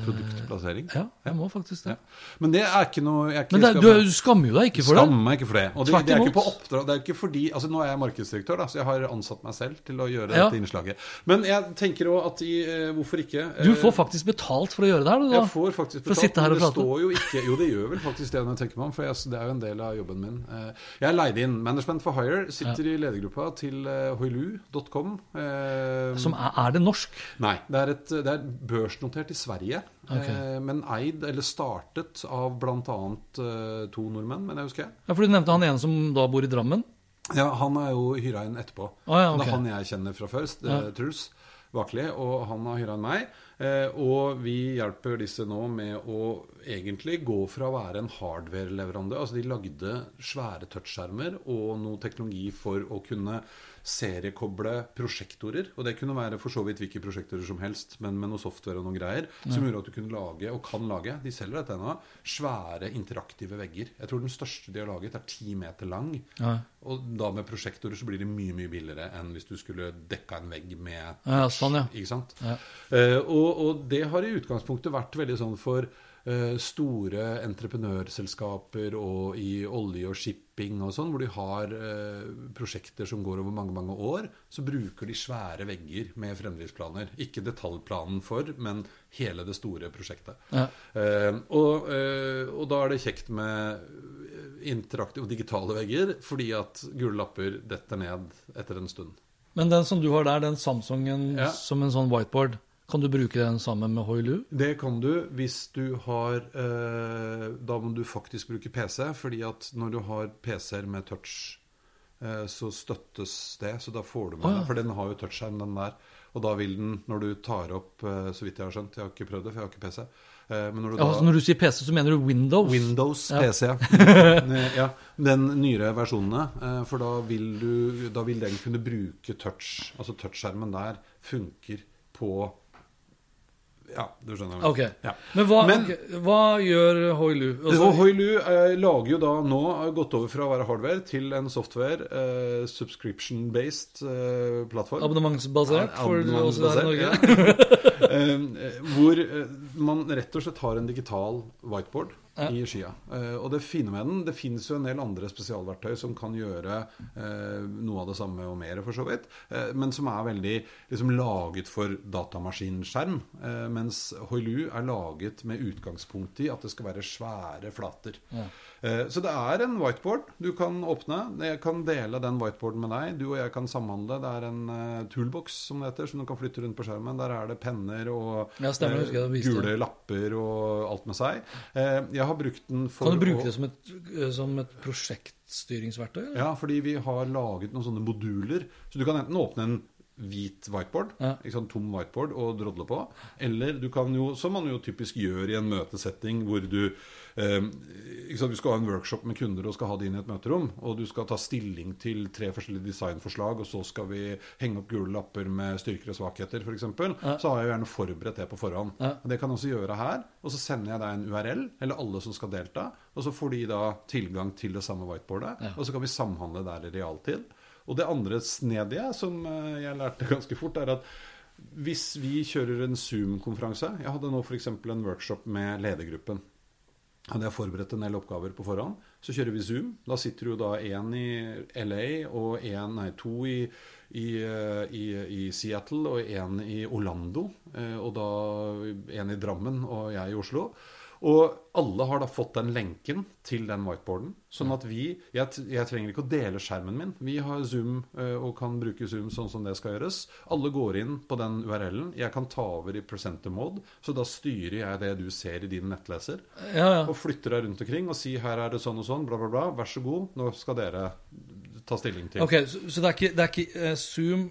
Produktplassering.
Ja, jeg må faktisk det.
Ja. Men det er ikke noe ikke
Men det, du, du skammer jo deg ikke for det.
Skammer meg ikke for det. Og det, det er ikke på oppdrag. Det er ikke fordi, altså Nå er jeg markedsdirektør, da, så jeg har ansatt meg selv til å gjøre
Ja.
dette innslaget. Men jeg tenker jo at i eh, Hvorfor ikke?
Du
eh,
får faktisk betalt for å gjøre det her, du da.
jeg får faktisk betalt.
For å sitte her og
det
prate.
står jo ikke Jo, det gjør vel faktisk det når jeg tenker meg om, for jeg, det er jo en del av jobben min. Eh, Jeg er leid inn. Management for Hire sitter i ledergruppa til eh, hoilu.com. Eh,
Som er, er det norsk?
Nei, det er, et, det er børsnotert i Sverige,
Ok.
eh, men eid, eller startet av bl.a. Eh, to nordmenn, men jeg husker jeg.
Ja, for Du nevnte han ene som da bor i Drammen.
Ja, Han er jo hyra inn etterpå.
Ah, ja, okay.
Det er han jeg kjenner fra før,
Ja.
Truls Vakli, og han har hyra inn meg. Eh, og vi hjelper disse nå med å egentlig gå fra å være en hardware-leverandør Altså de lagde svære touchskjermer og noe teknologi for å kunne seriekoble prosjektorer. Og det kunne være for så vidt hvilke prosjektorer som helst, men med noe software og noen greier. Som gjorde at du kunne lage, og kan lage, de selger dette ennå, svære interaktive vegger. Jeg tror den største de har laget, er ti meter lang.
Ja.
Og da med prosjektorer så blir det mye mye billigere enn hvis du skulle dekka en vegg med
Ja, sånn, ja.
Ikke sant?
Ja.
Uh, og, og det har i utgangspunktet vært veldig sånn for store entreprenørselskaper og i olje og shipping og sånn, hvor de har eh, prosjekter som går over mange mange år, så bruker de svære vegger med fremdriftsplaner. Ikke detaljplanen for, men hele det store prosjektet.
Ja.
Eh, og, eh, og da er det kjekt med interaktive og digitale vegger, fordi at gule lapper detter ned etter en stund.
Men den som du har der, den Samsungen
Ja.
som en sånn whiteboard, kan du bruke den sammen med Hoilu?
Det kan du hvis du har eh, Da må du faktisk bruke PC, fordi at når du har PC-er med touch, eh, så støttes det. Så da får du med
ah, ja.
det. For den har jo touchskjerm, den der. Og da vil den, når du tar opp, eh, så vidt jeg har skjønt Jeg har ikke prøvd det, for jeg har ikke PC. Eh, men når du
Ja,
da
altså når du sier PC, så mener du Windows?
Windows
Ja.
PC, ja. ja. Den nyere versjonene. eh, For da vil, du, da vil den kunne bruke touch. Altså touchskjermen der funker på Ja, du skjønner. Meg. Okay.
Ok.
Ja.
Men hva,
Men-
okay, hva gjør Hoilu? Altså,
Hoilu eh, lager jo da nå har gått over fra å være hardware til en software, eh, subscription-based eh, plattform.
abonnementsbasert for oss her i Norge?
ja. Eh, hvor eh, man rett og slett har en digital whiteboard i skia. Eh, og det fine med den Det finnes jo en del andre spesialverktøy som kan gjøre eh, noe av det samme og mer, for så vidt. Eh, men som er veldig liksom, laget for datamaskinskjerm. Mens Hoilu er laget med utgangspunkt i at det skal være svære flater. Eh, så det er en whiteboard du kan åpne. Jeg kan dele den whiteboarden med deg. Du og jeg kan samhandle. Det er en eh, toolbox som det heter, som du kan flytte rundt på skjermen. Der er det penner og
Ja, stemmer,
eh, gule lapper og alt med seg. Eh, jeg har brukt den for
Kan du bruke
å-
det som et, som et prosjektstyringsverktøy? eller?
Ja, fordi vi har laget noen sånne moduler. Så du kan enten åpne en hvit whiteboard,
Ja.
sant, tom whiteboard, og drodle på. Eller du kan jo, som man jo typisk gjør i en møtesetting hvor du eh, sant, Du skal ha en workshop med kunder og skal ha det inn i et møterom. Og du skal ta stilling til tre forskjellige designforslag, og så skal vi henge opp gule lapper med styrker og svakheter, f.eks. Så har jeg jo gjerne forberedt det på forhånd.
Ja.
Det kan jeg også gjøre her. Og så sender jeg deg en URL, eller alle som skal delta. Og så får de da tilgang til det samme whiteboardet. Og så kan vi samhandle der i realtid. Og det andre snedige som eh, jeg lærte ganske fort, er at hvis vi kjører en Zoom-konferanse Jeg hadde nå f.eks. en workshop med ledergruppen. Hadde jeg forberedt en del oppgaver på forhånd, så kjører vi Zoom. Da sitter jo da én i LA og en, nei, to i, i, eh, i, i Seattle og én i Orlando. eh, Og da en i Drammen og jeg i Oslo. Og alle har da fått den lenken til den whiteboarden. Sånn at vi Jeg, jeg trenger ikke å dele skjermen min. Vi har Zoom eh, og kan bruke Zoom sånn som det skal gjøres. Alle går inn på den URL-en. Jeg kan ta over i presenter mode, så da styrer jeg det du ser i din nettleser.
Ja, ja.
Og flytter deg rundt omkring og sier her er det sånn og sånn, bla, bla, bla. Vær så god, nå skal dere ta stilling til.
Ok, så, så det er ikke, det er ikke eh, Zoom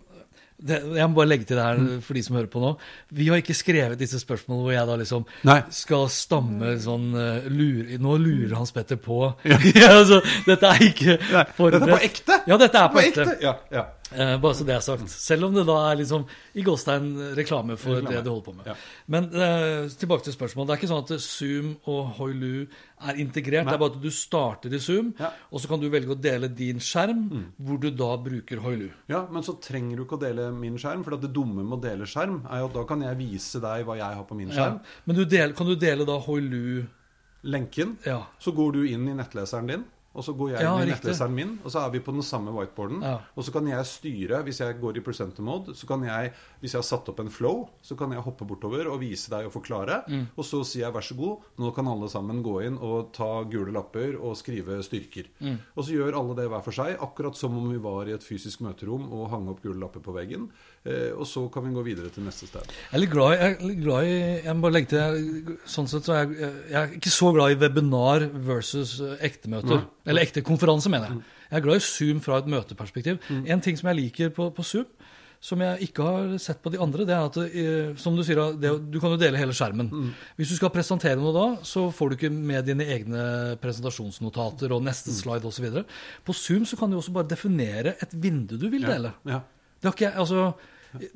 det, Jeg må bare legge til det her for de som hører på nå. Vi har ikke skrevet disse spørsmålene hvor jeg da liksom
Nei.
skal stamme sånn lur, Nå lurer Hans Petter på. Ja. altså, dette er ikke forberedt.
Dette er på ekte!
Ja, dette er på, ekte.
Ja, ja.
Eh, bare så det er sagt. Selv om det da er liksom i gåstegn reklame for
Reklame.
det du holder på med.
Ja.
Men eh, tilbake til spørsmålet. Det er ikke sånn at Zoom og Hoilu er integrert. Det er bare at du starter i Zoom,
Ja. Mm.
og så kan du velge å dele din skjerm, hvor du da bruker Hoilu.
Ja, men så trenger du ikke å dele min skjerm, for det dumme med å dele skjerm er jo at da kan jeg vise deg hva jeg har på min
Ja.
skjerm.
Men du del, kan du dele da Hoilu
Lenken.
Ja.
Så går du inn i nettleseren din, og så går jeg
Ja,
inn i nettleseren min, og så er vi på den samme whiteboarden.
Ja.
Og så kan jeg styre, hvis jeg går i presenter mode, så kan jeg, hvis jeg har satt opp en flow, så kan jeg hoppe bortover og vise deg og forklare.
Mm.
Og så sier jeg vær så god, nå kan alle sammen gå inn og ta gule lapper og skrive styrker.
Mm.
Og så gjør alle det hver for seg, akkurat som om vi var i et fysisk møterom og hang opp gule lapper på veggen. Eh, og så kan vi gå videre til neste sted.
Jeg er litt glad i, jeg litt glad i Jeg må bare legge til Sånn sett så er jeg, jeg er ikke så glad i webinar versus ektemøter. ekte møter. Eller ekte konferanse, mener jeg. Jeg er glad i Zoom fra et møteperspektiv. En ting som jeg liker på, på Zoom, som jeg ikke har sett på de andre, det er at eh, som du sier, det, du kan jo dele hele skjermen. Hvis du skal presentere noe da, så får du ikke med dine egne presentasjonsnotater og neste slide osv. På Zoom så kan du også bare definere et vindu du vil dele.
Ja.
Har ikke jeg, altså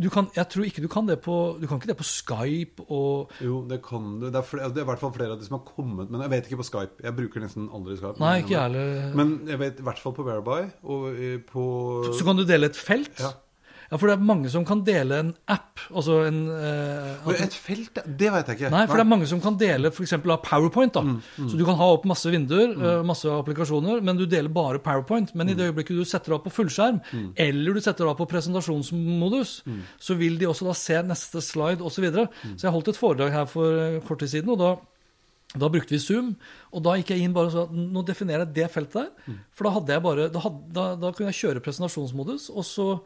du kan, Jeg tror ikke du kan det på Du kan ikke det på Skype og
Jo, det kan du. Det er, flere, det er i hvert fall flere av de som har kommet Men jeg vet ikke på Skype. Jeg bruker nesten aldri Skype.
Nei, ikke jeg heller.
Men jeg vet i hvert fall på Whereby og eh, på
Så kan du dele et felt.
Ja.
Ja, For det er mange som kan dele en app. Altså en eh, at-
Et felt? Det vet jeg ikke.
Nei, for det er mange som kan dele f.eks. av PowerPoint. da.
Mm,
Så du kan ha opp masse vinduer, mm. masse applikasjoner, men du deler bare PowerPoint. Men i
Mm.
det øyeblikket du setter av på fullskjerm, eller du setter av på presentasjonsmodus,
Mm.
så vil de også da se neste slide osv. Så, videre. så jeg holdt et foredrag her for eh, kort tid siden, og da da brukte vi Zoom, og da gikk jeg inn bare og sa nå definerer jeg det feltet der.
Mm.
For da hadde jeg bare, da, hadde, da, da kunne jeg kjøre presentasjonsmodus, og så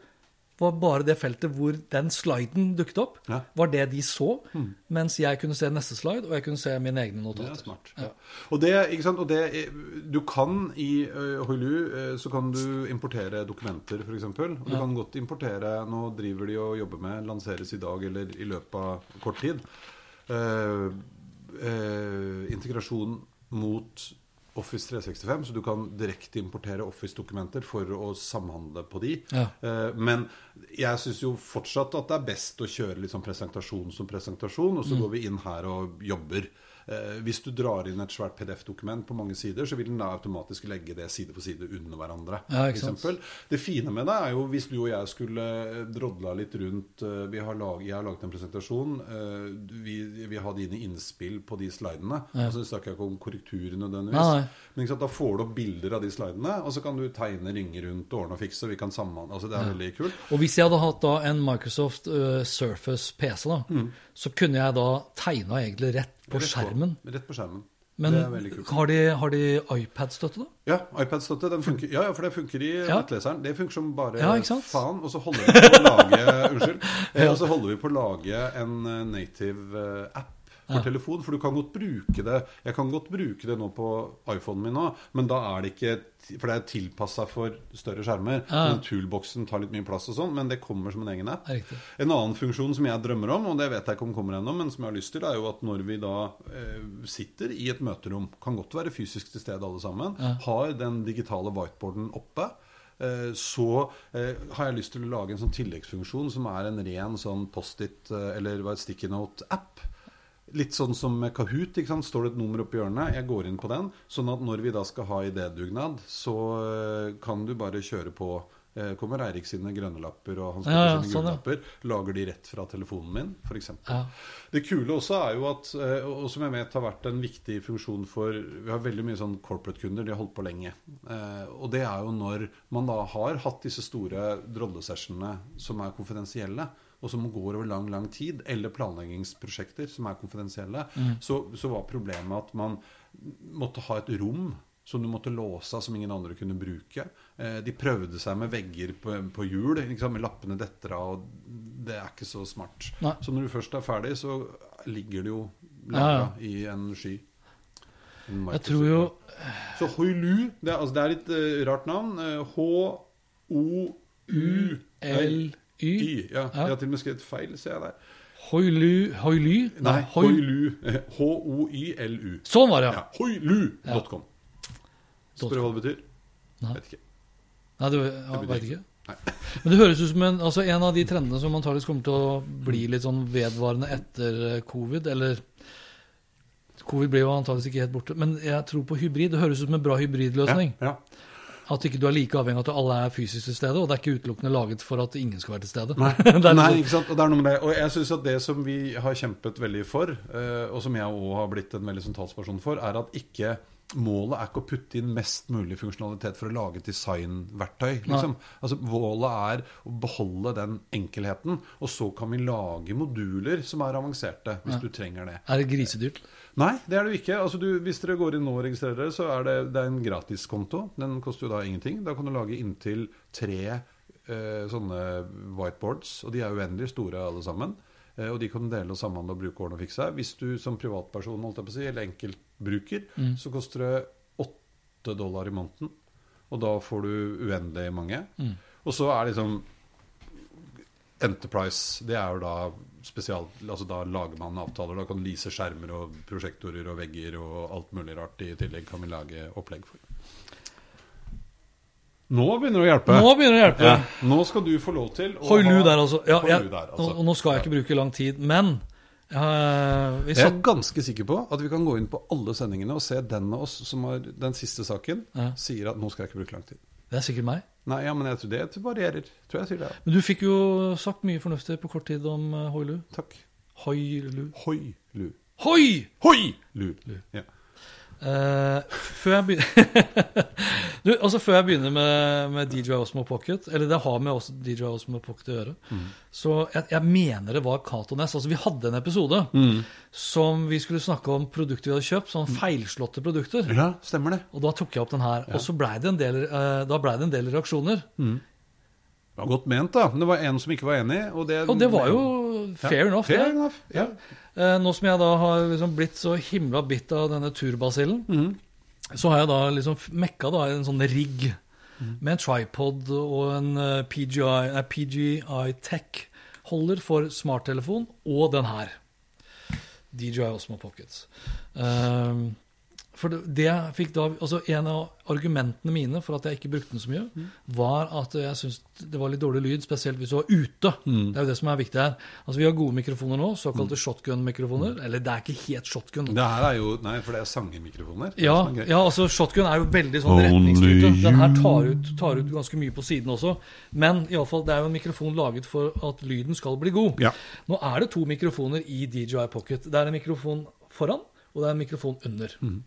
var bare det feltet hvor den sliden dukket opp,
Ja. Mm.
var det de så, mens jeg kunne se neste slide, og jeg kunne se mine egne notater.
Det er smart. Ja. Og det, ikke sant? Og det, du kan i uh, Hulu så kan du importere dokumenter, f.eks. Og du kan godt importere Nå driver de og jobber med lanseres i dag eller i løpet av kort tid. Uh, uh, integrasjon mot Office 365, så du kan direkte importere Office-dokumenter for å samhandle på de.
Ja.
Eh, Men jeg syns jo fortsatt at det er best å kjøre sånn presentasjon som presentasjon, og så går vi inn her og jobber. Eh, hvis du drar inn et svært PDF-dokument på mange sider, så vil den da automatisk legge det side for side under hverandre.
Ja.
Det fine med det er jo hvis du og jeg skulle eh, drodla litt rundt eh, vi har lag, Jeg har laget en presentasjon. Vi, vi har dine innspill på de slidene. Altså, det snakker jeg ikke om korrekturer nødvendigvis.
Nei.
Men sant, da får du opp bilder av de slidene, og så kan du tegne ringer rundt, ordne og fikse. Vi kan sammen, altså Det er veldig kult.
Og hvis jeg hadde hatt da en Microsoft uh, Surface PC, da, så kunne jeg da tegna egentlig rett på
Rett
skjermen.
Rett på skjermen.
Men har de, har de iPad-støtte, da?
Ja, iPad-støtte. Ja, ja, for det funker i
Ja.
nettleseren. Det funker som bare
Ja,
faen. Og så holder vi på å lage Unnskyld. Eh, Og så holder vi på å lage en eh, native eh, app for telefon. For du kan godt bruke det Jeg kan godt bruke det nå på iPhonen min nå, men da er det ikke For det er tilpassa for større skjermer.
Ja.
Den toolboxen tar litt mye plass og sånn, men det kommer som en egen app.
Riktig.
En annen funksjon som jeg drømmer om, og det vet jeg ikke om kommer ennå, men som jeg har lyst til, er jo at når vi da eh, sitter i et møterom, kan godt være fysisk til stede alle sammen, har den digitale whiteboarden oppe. eh, Så eh, har jeg lyst til å lage en sånn tilleggsfunksjon som er en ren sånn Post-It eh, eller sticky note-app. Litt sånn som med Kahoot. ikke sant? Står det et nummer oppi hjørnet, jeg går inn på den. Sånn at når vi da skal ha idédugnad, så eh, kan du bare kjøre på. Eh, kommer Eirik sine grønne lapper og Hans
Ja,
Petter
ja,
sine
sånn,
grønne
ja.
lapper. Lager de rett fra telefonen min, f.eks.
Ja.
Det kule også er jo at, eh, og som jeg vet har vært en viktig funksjon for Vi har veldig mye sånn corporate-kunder, de har holdt på lenge. Og det er jo når man da har hatt disse store drollesessionene som er konfidensielle, og som går over lang, lang tid, eller planleggingsprosjekter som er konfidensielle, så, så var problemet at man måtte ha et rom som du måtte låse av, som ingen andre kunne bruke. Eh, de prøvde seg med vegger på, på hjul, liksom, med lappene detter av, og det er ikke så smart.
Nei.
Så når du først er ferdig, så ligger det jo
Ja,
lagra
ja.
i en sky. En
Jeg tror jo
Så Hoilu, det altså, det er litt uh, rart navn. Eh, H-O-U-L-Y.
Y.
Ja,
Ja.
jeg har til og med skrevet feil, ser jeg der.
Hoilu Hoily?
Nei, Hoilu. H-O-Y-L-U.
Sånn var det,
Ja,
ja.
Hoilu.com. Spør hva det betyr?
Nei.
Vet ikke.
Nei, du ja, veit
ikke.
Nei. Men det høres ut som en, altså en av de trendene som antakeligvis kommer til å bli litt sånn vedvarende etter eh, covid, eller Covid blir jo antakeligvis ikke helt borte, men jeg tror på hybrid. Det høres ut som en bra hybridløsning.
Ja, Ja,
At ikke du er like avhengig av at alle er fysisk til stede, og det er ikke utelukkende laget for at ingen skal være til stede.
Nei,
er
Nei
liksom-
ikke sant? Og det er noe med det. Og jeg synes at det som vi har kjempet veldig for, eh, og som jeg òg har blitt en veldig sånn talsperson for, er at ikke Målet er ikke å putte inn mest mulig funksjonalitet for å lage designverktøy. Liksom. Altså, målet er å beholde den enkelheten, og så kan vi lage moduler som er avanserte, hvis du trenger det.
Er det grisedyrt?
Nei, det er det jo ikke. Altså, du, hvis dere går inn nå og registrerer dere, så er det, det er en gratiskonto. Den koster jo da ingenting. Da kan du lage inntil tre eh, sånne whiteboards, og de er uendelig store alle sammen. Eh, og de kan du dele og samhandle og bruke årene og fikse. Hvis du som privatperson holdt jeg på å si, eller enkeltbruker, så koster det åtte dollar i måneden. Og da får du uendelig mange. Og så er liksom Enterprise, det er jo da spesial Altså da lager man avtaler. Da kan du lease skjermer og prosjektorer og vegger og alt mulig rart i tillegg kan vi lage opplegg for. Nå begynner det å hjelpe.
Nå begynner det å hjelpe.
ja. Nå skal du få lov til å
Hoilu der, altså. Ja,
ja, der, altså.
og nå skal jeg ikke bruke lang tid, men uh, vi
Jeg er ganske sikker på at vi kan gå inn på alle sendingene og se den av oss som har den siste saken, sier at nå skal jeg ikke bruke lang tid.
Det er sikkert meg.
Nei, ja, men jeg tror det varierer. Tror jeg sier det.
Men du fikk jo sagt mye fornuftig på kort tid om uh, Hoilu.
Takk.
Hoilu.
Hoilu.
Hoi!
Hoilu! Ja.
Eh, før jeg begynner du, altså Før jeg begynner med, med DJI Osmo Pocket, eller det har med DJI Osmo Pocket å gjøre, så jeg, jeg mener det var Cato Ness. Altså, vi hadde en episode som vi skulle snakke om produkter vi hadde kjøpt, sånn feilslåtte produkter.
ja, stemmer det.
Og da tok jeg opp den her. Og så blei det, del, da ble det en del reaksjoner.
Det var godt ment, da. Men det var en som ikke var enig. Og det,
Og det var jo fair enough,
Fair
det.
enough. Ja.
Eh, nå som jeg da har liksom blitt så himla bitt av denne turbasillen, så har jeg da liksom mekka da en sånn rigg med en tripod og en eh, PGI, nei, PGI Tech-holder for smarttelefon, og den her. DJI Osmo Pockets. Eh, for det, jeg fikk da, altså En av argumentene mine for at jeg ikke brukte den så mye,
Mm.
var at jeg syntes det var litt dårlig lyd, spesielt hvis du var ute.
Mm.
Det er jo det som er viktig her. Altså Vi har gode mikrofoner nå, såkalte shotgun-mikrofoner. Eller det er ikke helt shotgun.
Det her er jo Nei, for det er sangemikrofoner. Er
Ja,
er
ja, altså shotgun er jo veldig sånn retningsstyrte. Den her tar ut, tar ut ganske mye på siden også. Men i alle fall, det er jo en mikrofon laget for at lyden skal bli god.
Ja.
Nå er det to mikrofoner i DJI Pocket. Det er en mikrofon foran, og det er en mikrofon under.
Mm.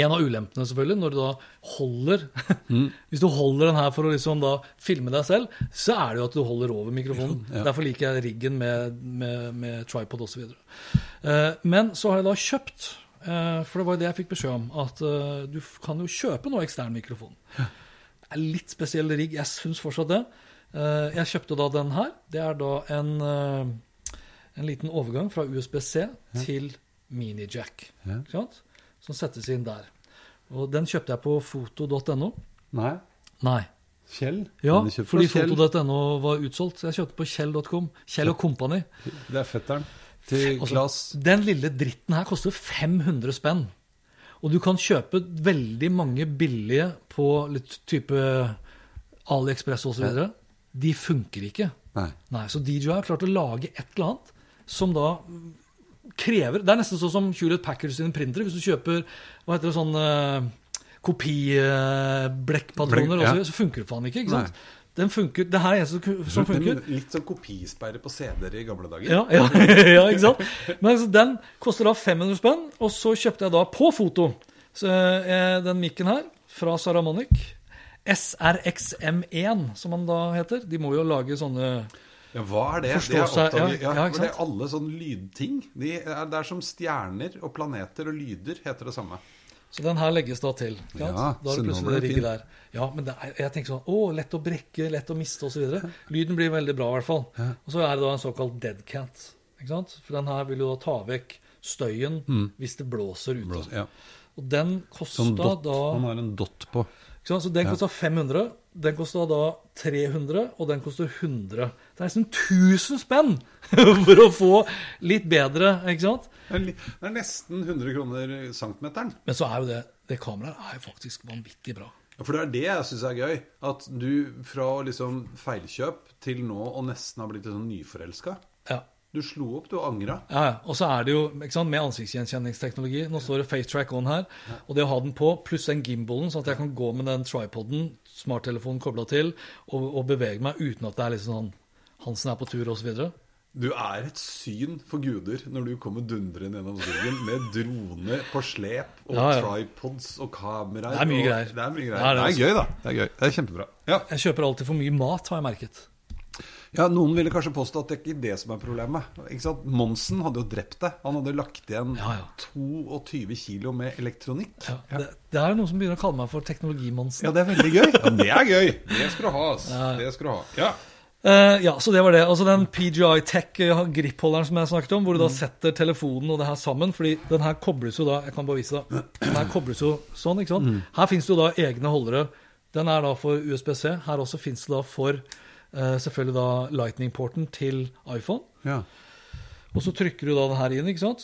En av ulempene, selvfølgelig, når du da holder
Mm.
Hvis du holder den her for å liksom da filme deg selv, så er det jo at du holder over mikrofonen.
Ja.
Derfor liker jeg riggen med, med, med tripod osv. Uh, men så har jeg da kjøpt, eh, for det var jo det jeg fikk beskjed om, at eh, du kan jo kjøpe noe ekstern mikrofon. Det er litt spesiell rigg, jeg syns fortsatt det. Eh, jeg kjøpte da den her. Det er da en, eh, en liten overgang fra USB-C til mini-jack.
Ja.
Ikke sant? Som settes inn der. Og den kjøpte jeg på foto.no.
Nei.
Nei.
Kjell?
Ja, fordi foto.no var utsolgt. Jeg kjøpte på kjell.com. Kjell og Company.
Det er fetteren til
Altså, Den lille dritten her koster 500 spenn. Og du kan kjøpe veldig mange billige på litt type AliExpress osv. De funker ikke.
Nei.
Nei, Så DJI har klart å lage et eller annet som da krever Det er nesten sånn som Hewlett Packard sine printere. Hvis du kjøper hva heter det, sånn uh, kopiblekkpatroner,
ja.
så funker det faen ikke. ikke sant?
Nei.
Den funker, det her er eneste som- som funker.
Litt sånn kopisperre på CD-er i gamle dager.
Ja, ja, ja, ikke sant? Men altså, den koster da 500 spenn, og så kjøpte jeg da på foto så, eh, den mikken her fra Saramonic. SRXM1, som han da heter. De må jo lage sånne
Ja, hva er det?
Forstå
det er oppdaget,
ja,
ja, det er alle sånne lydting. De er, det er som stjerner og planeter og lyder heter det samme.
Så den her legges da til.
Ja,
da er
det
plutselig det rigget der. Ja, men er, jeg tenker sånn Å, lett å brekke, lett å miste osv. Lyden blir veldig bra, i hvert fall. Og så er det da en såkalt dead cat. Ikke sant? For den her vil jo da ta vekk støyen hvis det blåser ute.
Mm. Ja.
Og den kosta da
Han har en dot på.
Så den kosta 500, den kosta da 300, og den koster 100. Det er nesten 1000 spenn for å få litt bedre, ikke sant?
Det er det er nesten 100 kroner centimeteren.
Men så er jo det det kameraet er jo faktisk vanvittig bra.
Ja, For det er det jeg syns er gøy. At du fra liksom feilkjøp til nå og nesten har blitt sånn nyforelska.
Ja.
Du slo opp, du angra.
Ja, ja. Og så er det jo ikke sant, med ansiktsgjenkjenningsteknologi Nå står det FaceTrack on her. Og det å ha den på, pluss den gimbalen, sånn at jeg kan gå med den tripoden, smarttelefonen kobla til, og, og bevege meg uten at det er liksom sånn Hansen er på tur, osv.
Du er et syn for guder når du kommer dundrende gjennom skogen med drone på slep og
Ja, ja.
tripods og kameraer.
Det er mye
og-
greier.
Det er mye
Det
greier.
er
Det
det,
er gøy, da. Det er gøy. Det er kjempebra. Ja.
Jeg kjøper alltid for mye mat, har jeg merket.
Ja, Noen ville kanskje påstå at det ikke er det som er problemet. Ikke sant? Monsen hadde jo drept deg. Han hadde lagt igjen
Ja, ja.
22 kilo med elektronikk.
Ja, Det, det er jo noen som begynner å kalle meg for teknologimonsen.
Ja, det er veldig gøy. Ja, det er gøy. Det skal du ha. ass. Det skal du ha. Ja.
Uh, ja, så det var det. Altså den PGI Tech-grippholderen som jeg snakket om, hvor du da setter telefonen og det her sammen. fordi den her kobles jo da Jeg kan bare vise deg. Den her kobles jo sånn, ikke sant. Her fins det jo da egne holdere. Den er da for USB-C. Her også fins det da for eh, selvfølgelig da Lightning-porten til iPhone.
ja.
Og så trykker du da det her inn, ikke sant.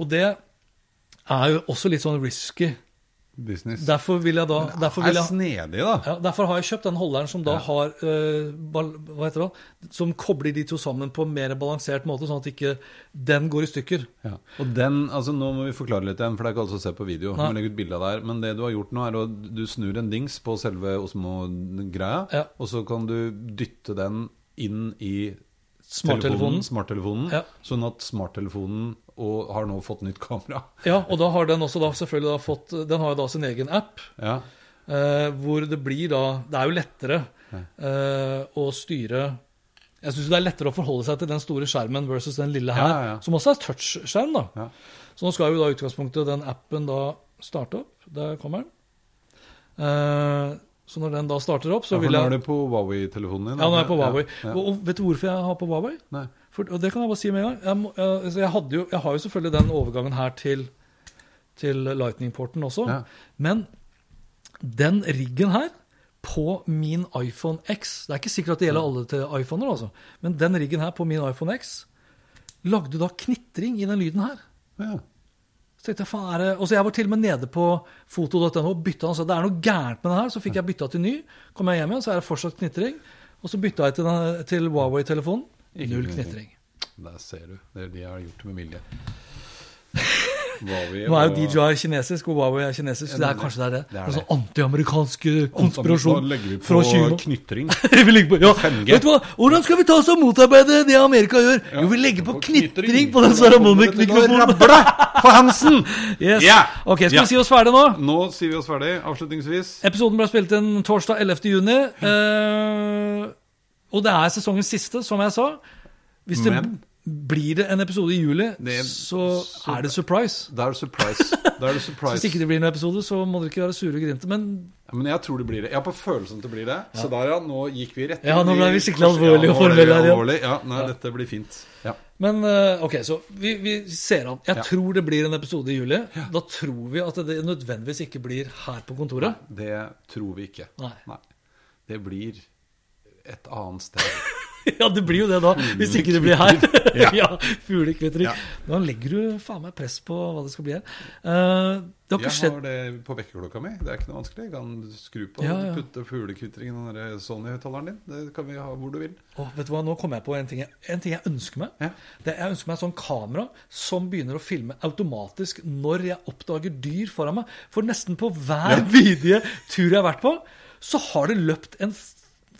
Og det er jo også litt sånn risky.
Business.
Derfor vil jeg da derfor vil jeg,
snedig, da.
ja, Derfor har jeg kjøpt den holderen som da har uh, Hva heter det? Som kobler de to sammen på en mer balansert måte, sånn at ikke den går i stykker.
Ja. Og den, altså Nå må vi forklare litt igjen, for det er ikke alle som ser på video.
Nei.
Vi legger ut av Men det du har gjort nå, er at du snur en dings på selve Osmo-greia,
Ja.
og så kan du dytte den inn i
Smarttelefonen.
telefonen, smarttelefonen
Ja.
sånn at smarttelefonen og har nå fått nytt kamera.
Ja, og da har den også da selvfølgelig da fått Den har jo da sin egen app,
Ja,
eh, hvor det blir da Det er jo lettere eh, å styre Jeg syns det er lettere å forholde seg til den store skjermen versus den lille her,
Ja, ja,
som også er touchskjerm. da.
Ja.
Så nå skal jo da utgangspunktet den appen da starte opp. Der kommer den. Eh, så når den da starter opp, så
ja jeg
vil
nå er det på Huawei-telefonen din?
Ja, nå er jeg på Huawei. Og, og vet du hvorfor jeg har på Huawei?
Nei.
For, og det kan jeg bare si med en gang. Jeg, jeg, jeg, jo, jeg har jo selvfølgelig den overgangen her til, til Lightning-porten også.
Ja.
Men den riggen her på min iPhone X Det er ikke sikkert at det gjelder alle til iPhoner, altså. Men den riggen her på min iPhone X lagde da knitring i den lyden her.
Ja.
Så tenkte jeg, faen er det... Og så jeg var til og med nede på foto.no og bytta den. Så det er noe gærent med den her. Så fikk jeg bytta til ny. Kom jeg hjem igjen, så er det fortsatt knitring. Og så bytta jeg til, den- til Huawei-telefonen. Null
knitring.
knitring.
Der ser du. Det er de har gjort det med vilje. Huawei
Nå er jo DJI kinesisk, og Huawei er kinesisk, så det er kanskje det er det.
Det er
En
det.
sånn antiamerikansk eh, konspirasjon fra
på
Kina.
knytring.
vi legger på, ja.
5G.
Vet du hva? Hvordan skal vi ta oss og motarbeide det Amerika gjør? jo, vi legger på knitring på den Saramonic-mikrofonen.
for Hansen!
Yes.
Yeah.
Ok, skal
yeah.
vi si oss ferdig nå?
Nå sier vi oss ferdig, avslutningsvis.
Episoden ble spilt inn torsdag 11. juni. eh, og det er sesongens siste, som jeg sa. Hvis det
Men-
blir det en episode i juli,
Det-
så,
så-
er det surprise.
Da er surprise. Det er det
Hvis ikke det blir en episode, så må dere ikke være sure og grinte. Men
Men jeg tror det blir det. Jeg har på følelsen at det blir det. Så der, ja. Nå gikk vi rett
Ja, nå ble vi skikkelig alvorlige og
Ja,
formelle her, ja.
nei, Ja, dette blir fint. Ja.
Men eh, ok, så vi, vi ser an. Jeg
Ja.
tror det blir en episode i juli. Da tror vi at det nødvendigvis ikke blir her på kontoret.
Det tror vi ikke.
Nei.
Det blir et annet sted.
Ja, det blir jo det da, hvis ikke det blir her.
Ja.
ja, Fuglekvittring.
Ja.
Nå legger du faen meg press på hva det skal bli her. Uh, det har
Jeg
skjedd
har det på vekkerklokka mi. Det er ikke noe vanskelig. Jeg kan skru på
Ja, ja.
putte fuglekvittring i Sony-høyttaleren din. Det kan vi ha hvor du vil.
Oh, vet du hva, Nå kom jeg på en ting jeg, en ting jeg ønsker meg.
Ja.
Det, jeg ønsker meg et sånn kamera som begynner å filme automatisk når jeg oppdager dyr foran meg. For nesten på hver
Ja.
videre tur jeg har vært på, så har det løpt en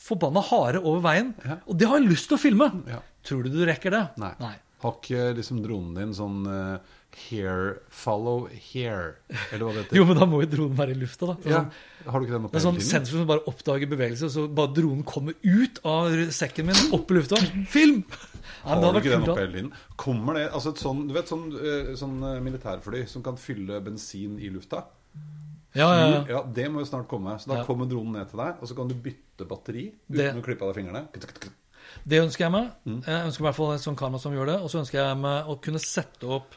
forbanna hare over veien.
Ja.
Og det har jeg lyst til å filme.
Ja.
Tror du du rekker det?
Nei. Har ikke liksom dronen din sånn uh, hair Follow hair, eller hva det heter?
Jo, men da må jo dronen være i lufta, da.
ja.
Sånn,
Har du ikke den
det er sånn sensor som bare oppdager bevegelse, så bare dronen kommer ut av sekken min, opp i lufta. Film!
Har du ikke den oppe hele tiden? Kommer det altså et sånn, Du vet sånn, eh, sånn eh, militærfly som kan fylle bensin i lufta?
Ja, ja, ja.
Det må jo snart komme. Så da kommer dronen ned til deg, og så kan du bytte batteri uten
Det-
å klippe av deg fingrene.
Det ønsker jeg meg.
Mm.
Jeg ønsker i hvert fall et sånt kamera som gjør det. Og så ønsker jeg meg å kunne sette opp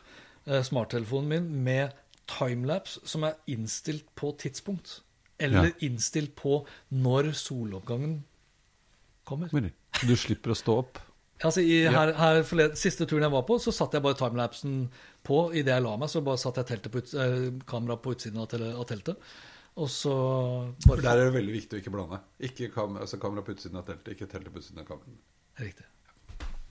eh, smarttelefonen min med timelapse som er innstilt på tidspunkt. Eller innstilt på når soloppgangen kommer.
Du slipper å stå opp?
Altså, i, her, her forled, Siste turen jeg var på, så satte jeg bare timelapsen på idet jeg la meg. Så bare satte jeg teltet på ut, eh, kameraet på utsiden av, tele, av teltet. Og så bare
For Der er det veldig viktig å ikke blande. Ikke kam altså kamera på utsiden av teltet, ikke teltet på utsiden av kameraet.
Riktig.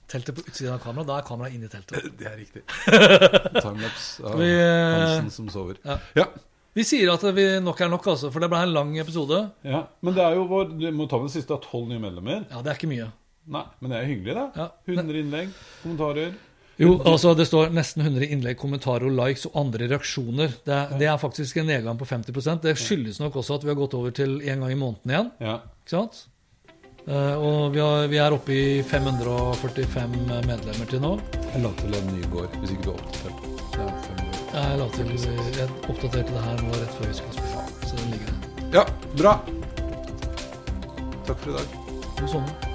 Teltet på utsiden av kameraet, da er kameraet inni teltet.
Det er riktig. Timelapse av
vi, eh,
Hansen som sover.
ja.
Ja.
Vi sier at vi nok er nok, altså, for det ble en lang episode.
ja. Men det er jo vår Du må ta med det siste tolv nye medlemmer.
Ja, det er ikke mye.
Nei, men det er hyggelig, da.
Ja.
100 innlegg, kommentarer.
Jo, altså det står nesten 100 innlegg, kommentarer og likes og andre reaksjoner. Det er, det er faktisk en nedgang på 50% Det skyldes nok også at vi har gått over til én gang i måneden igjen.
Ja.
Ikke sant? Eh, og vi, har, vi er oppe i 545 medlemmer til nå.
Jeg la til en ny gård, hvis ikke du har oppdatert. Det er fem år.
Jeg, la til, jeg oppdaterte det her nå rett før vi skulle spille. Så den ligger der.
Ja, bra. Takk for i dag.
God sommer.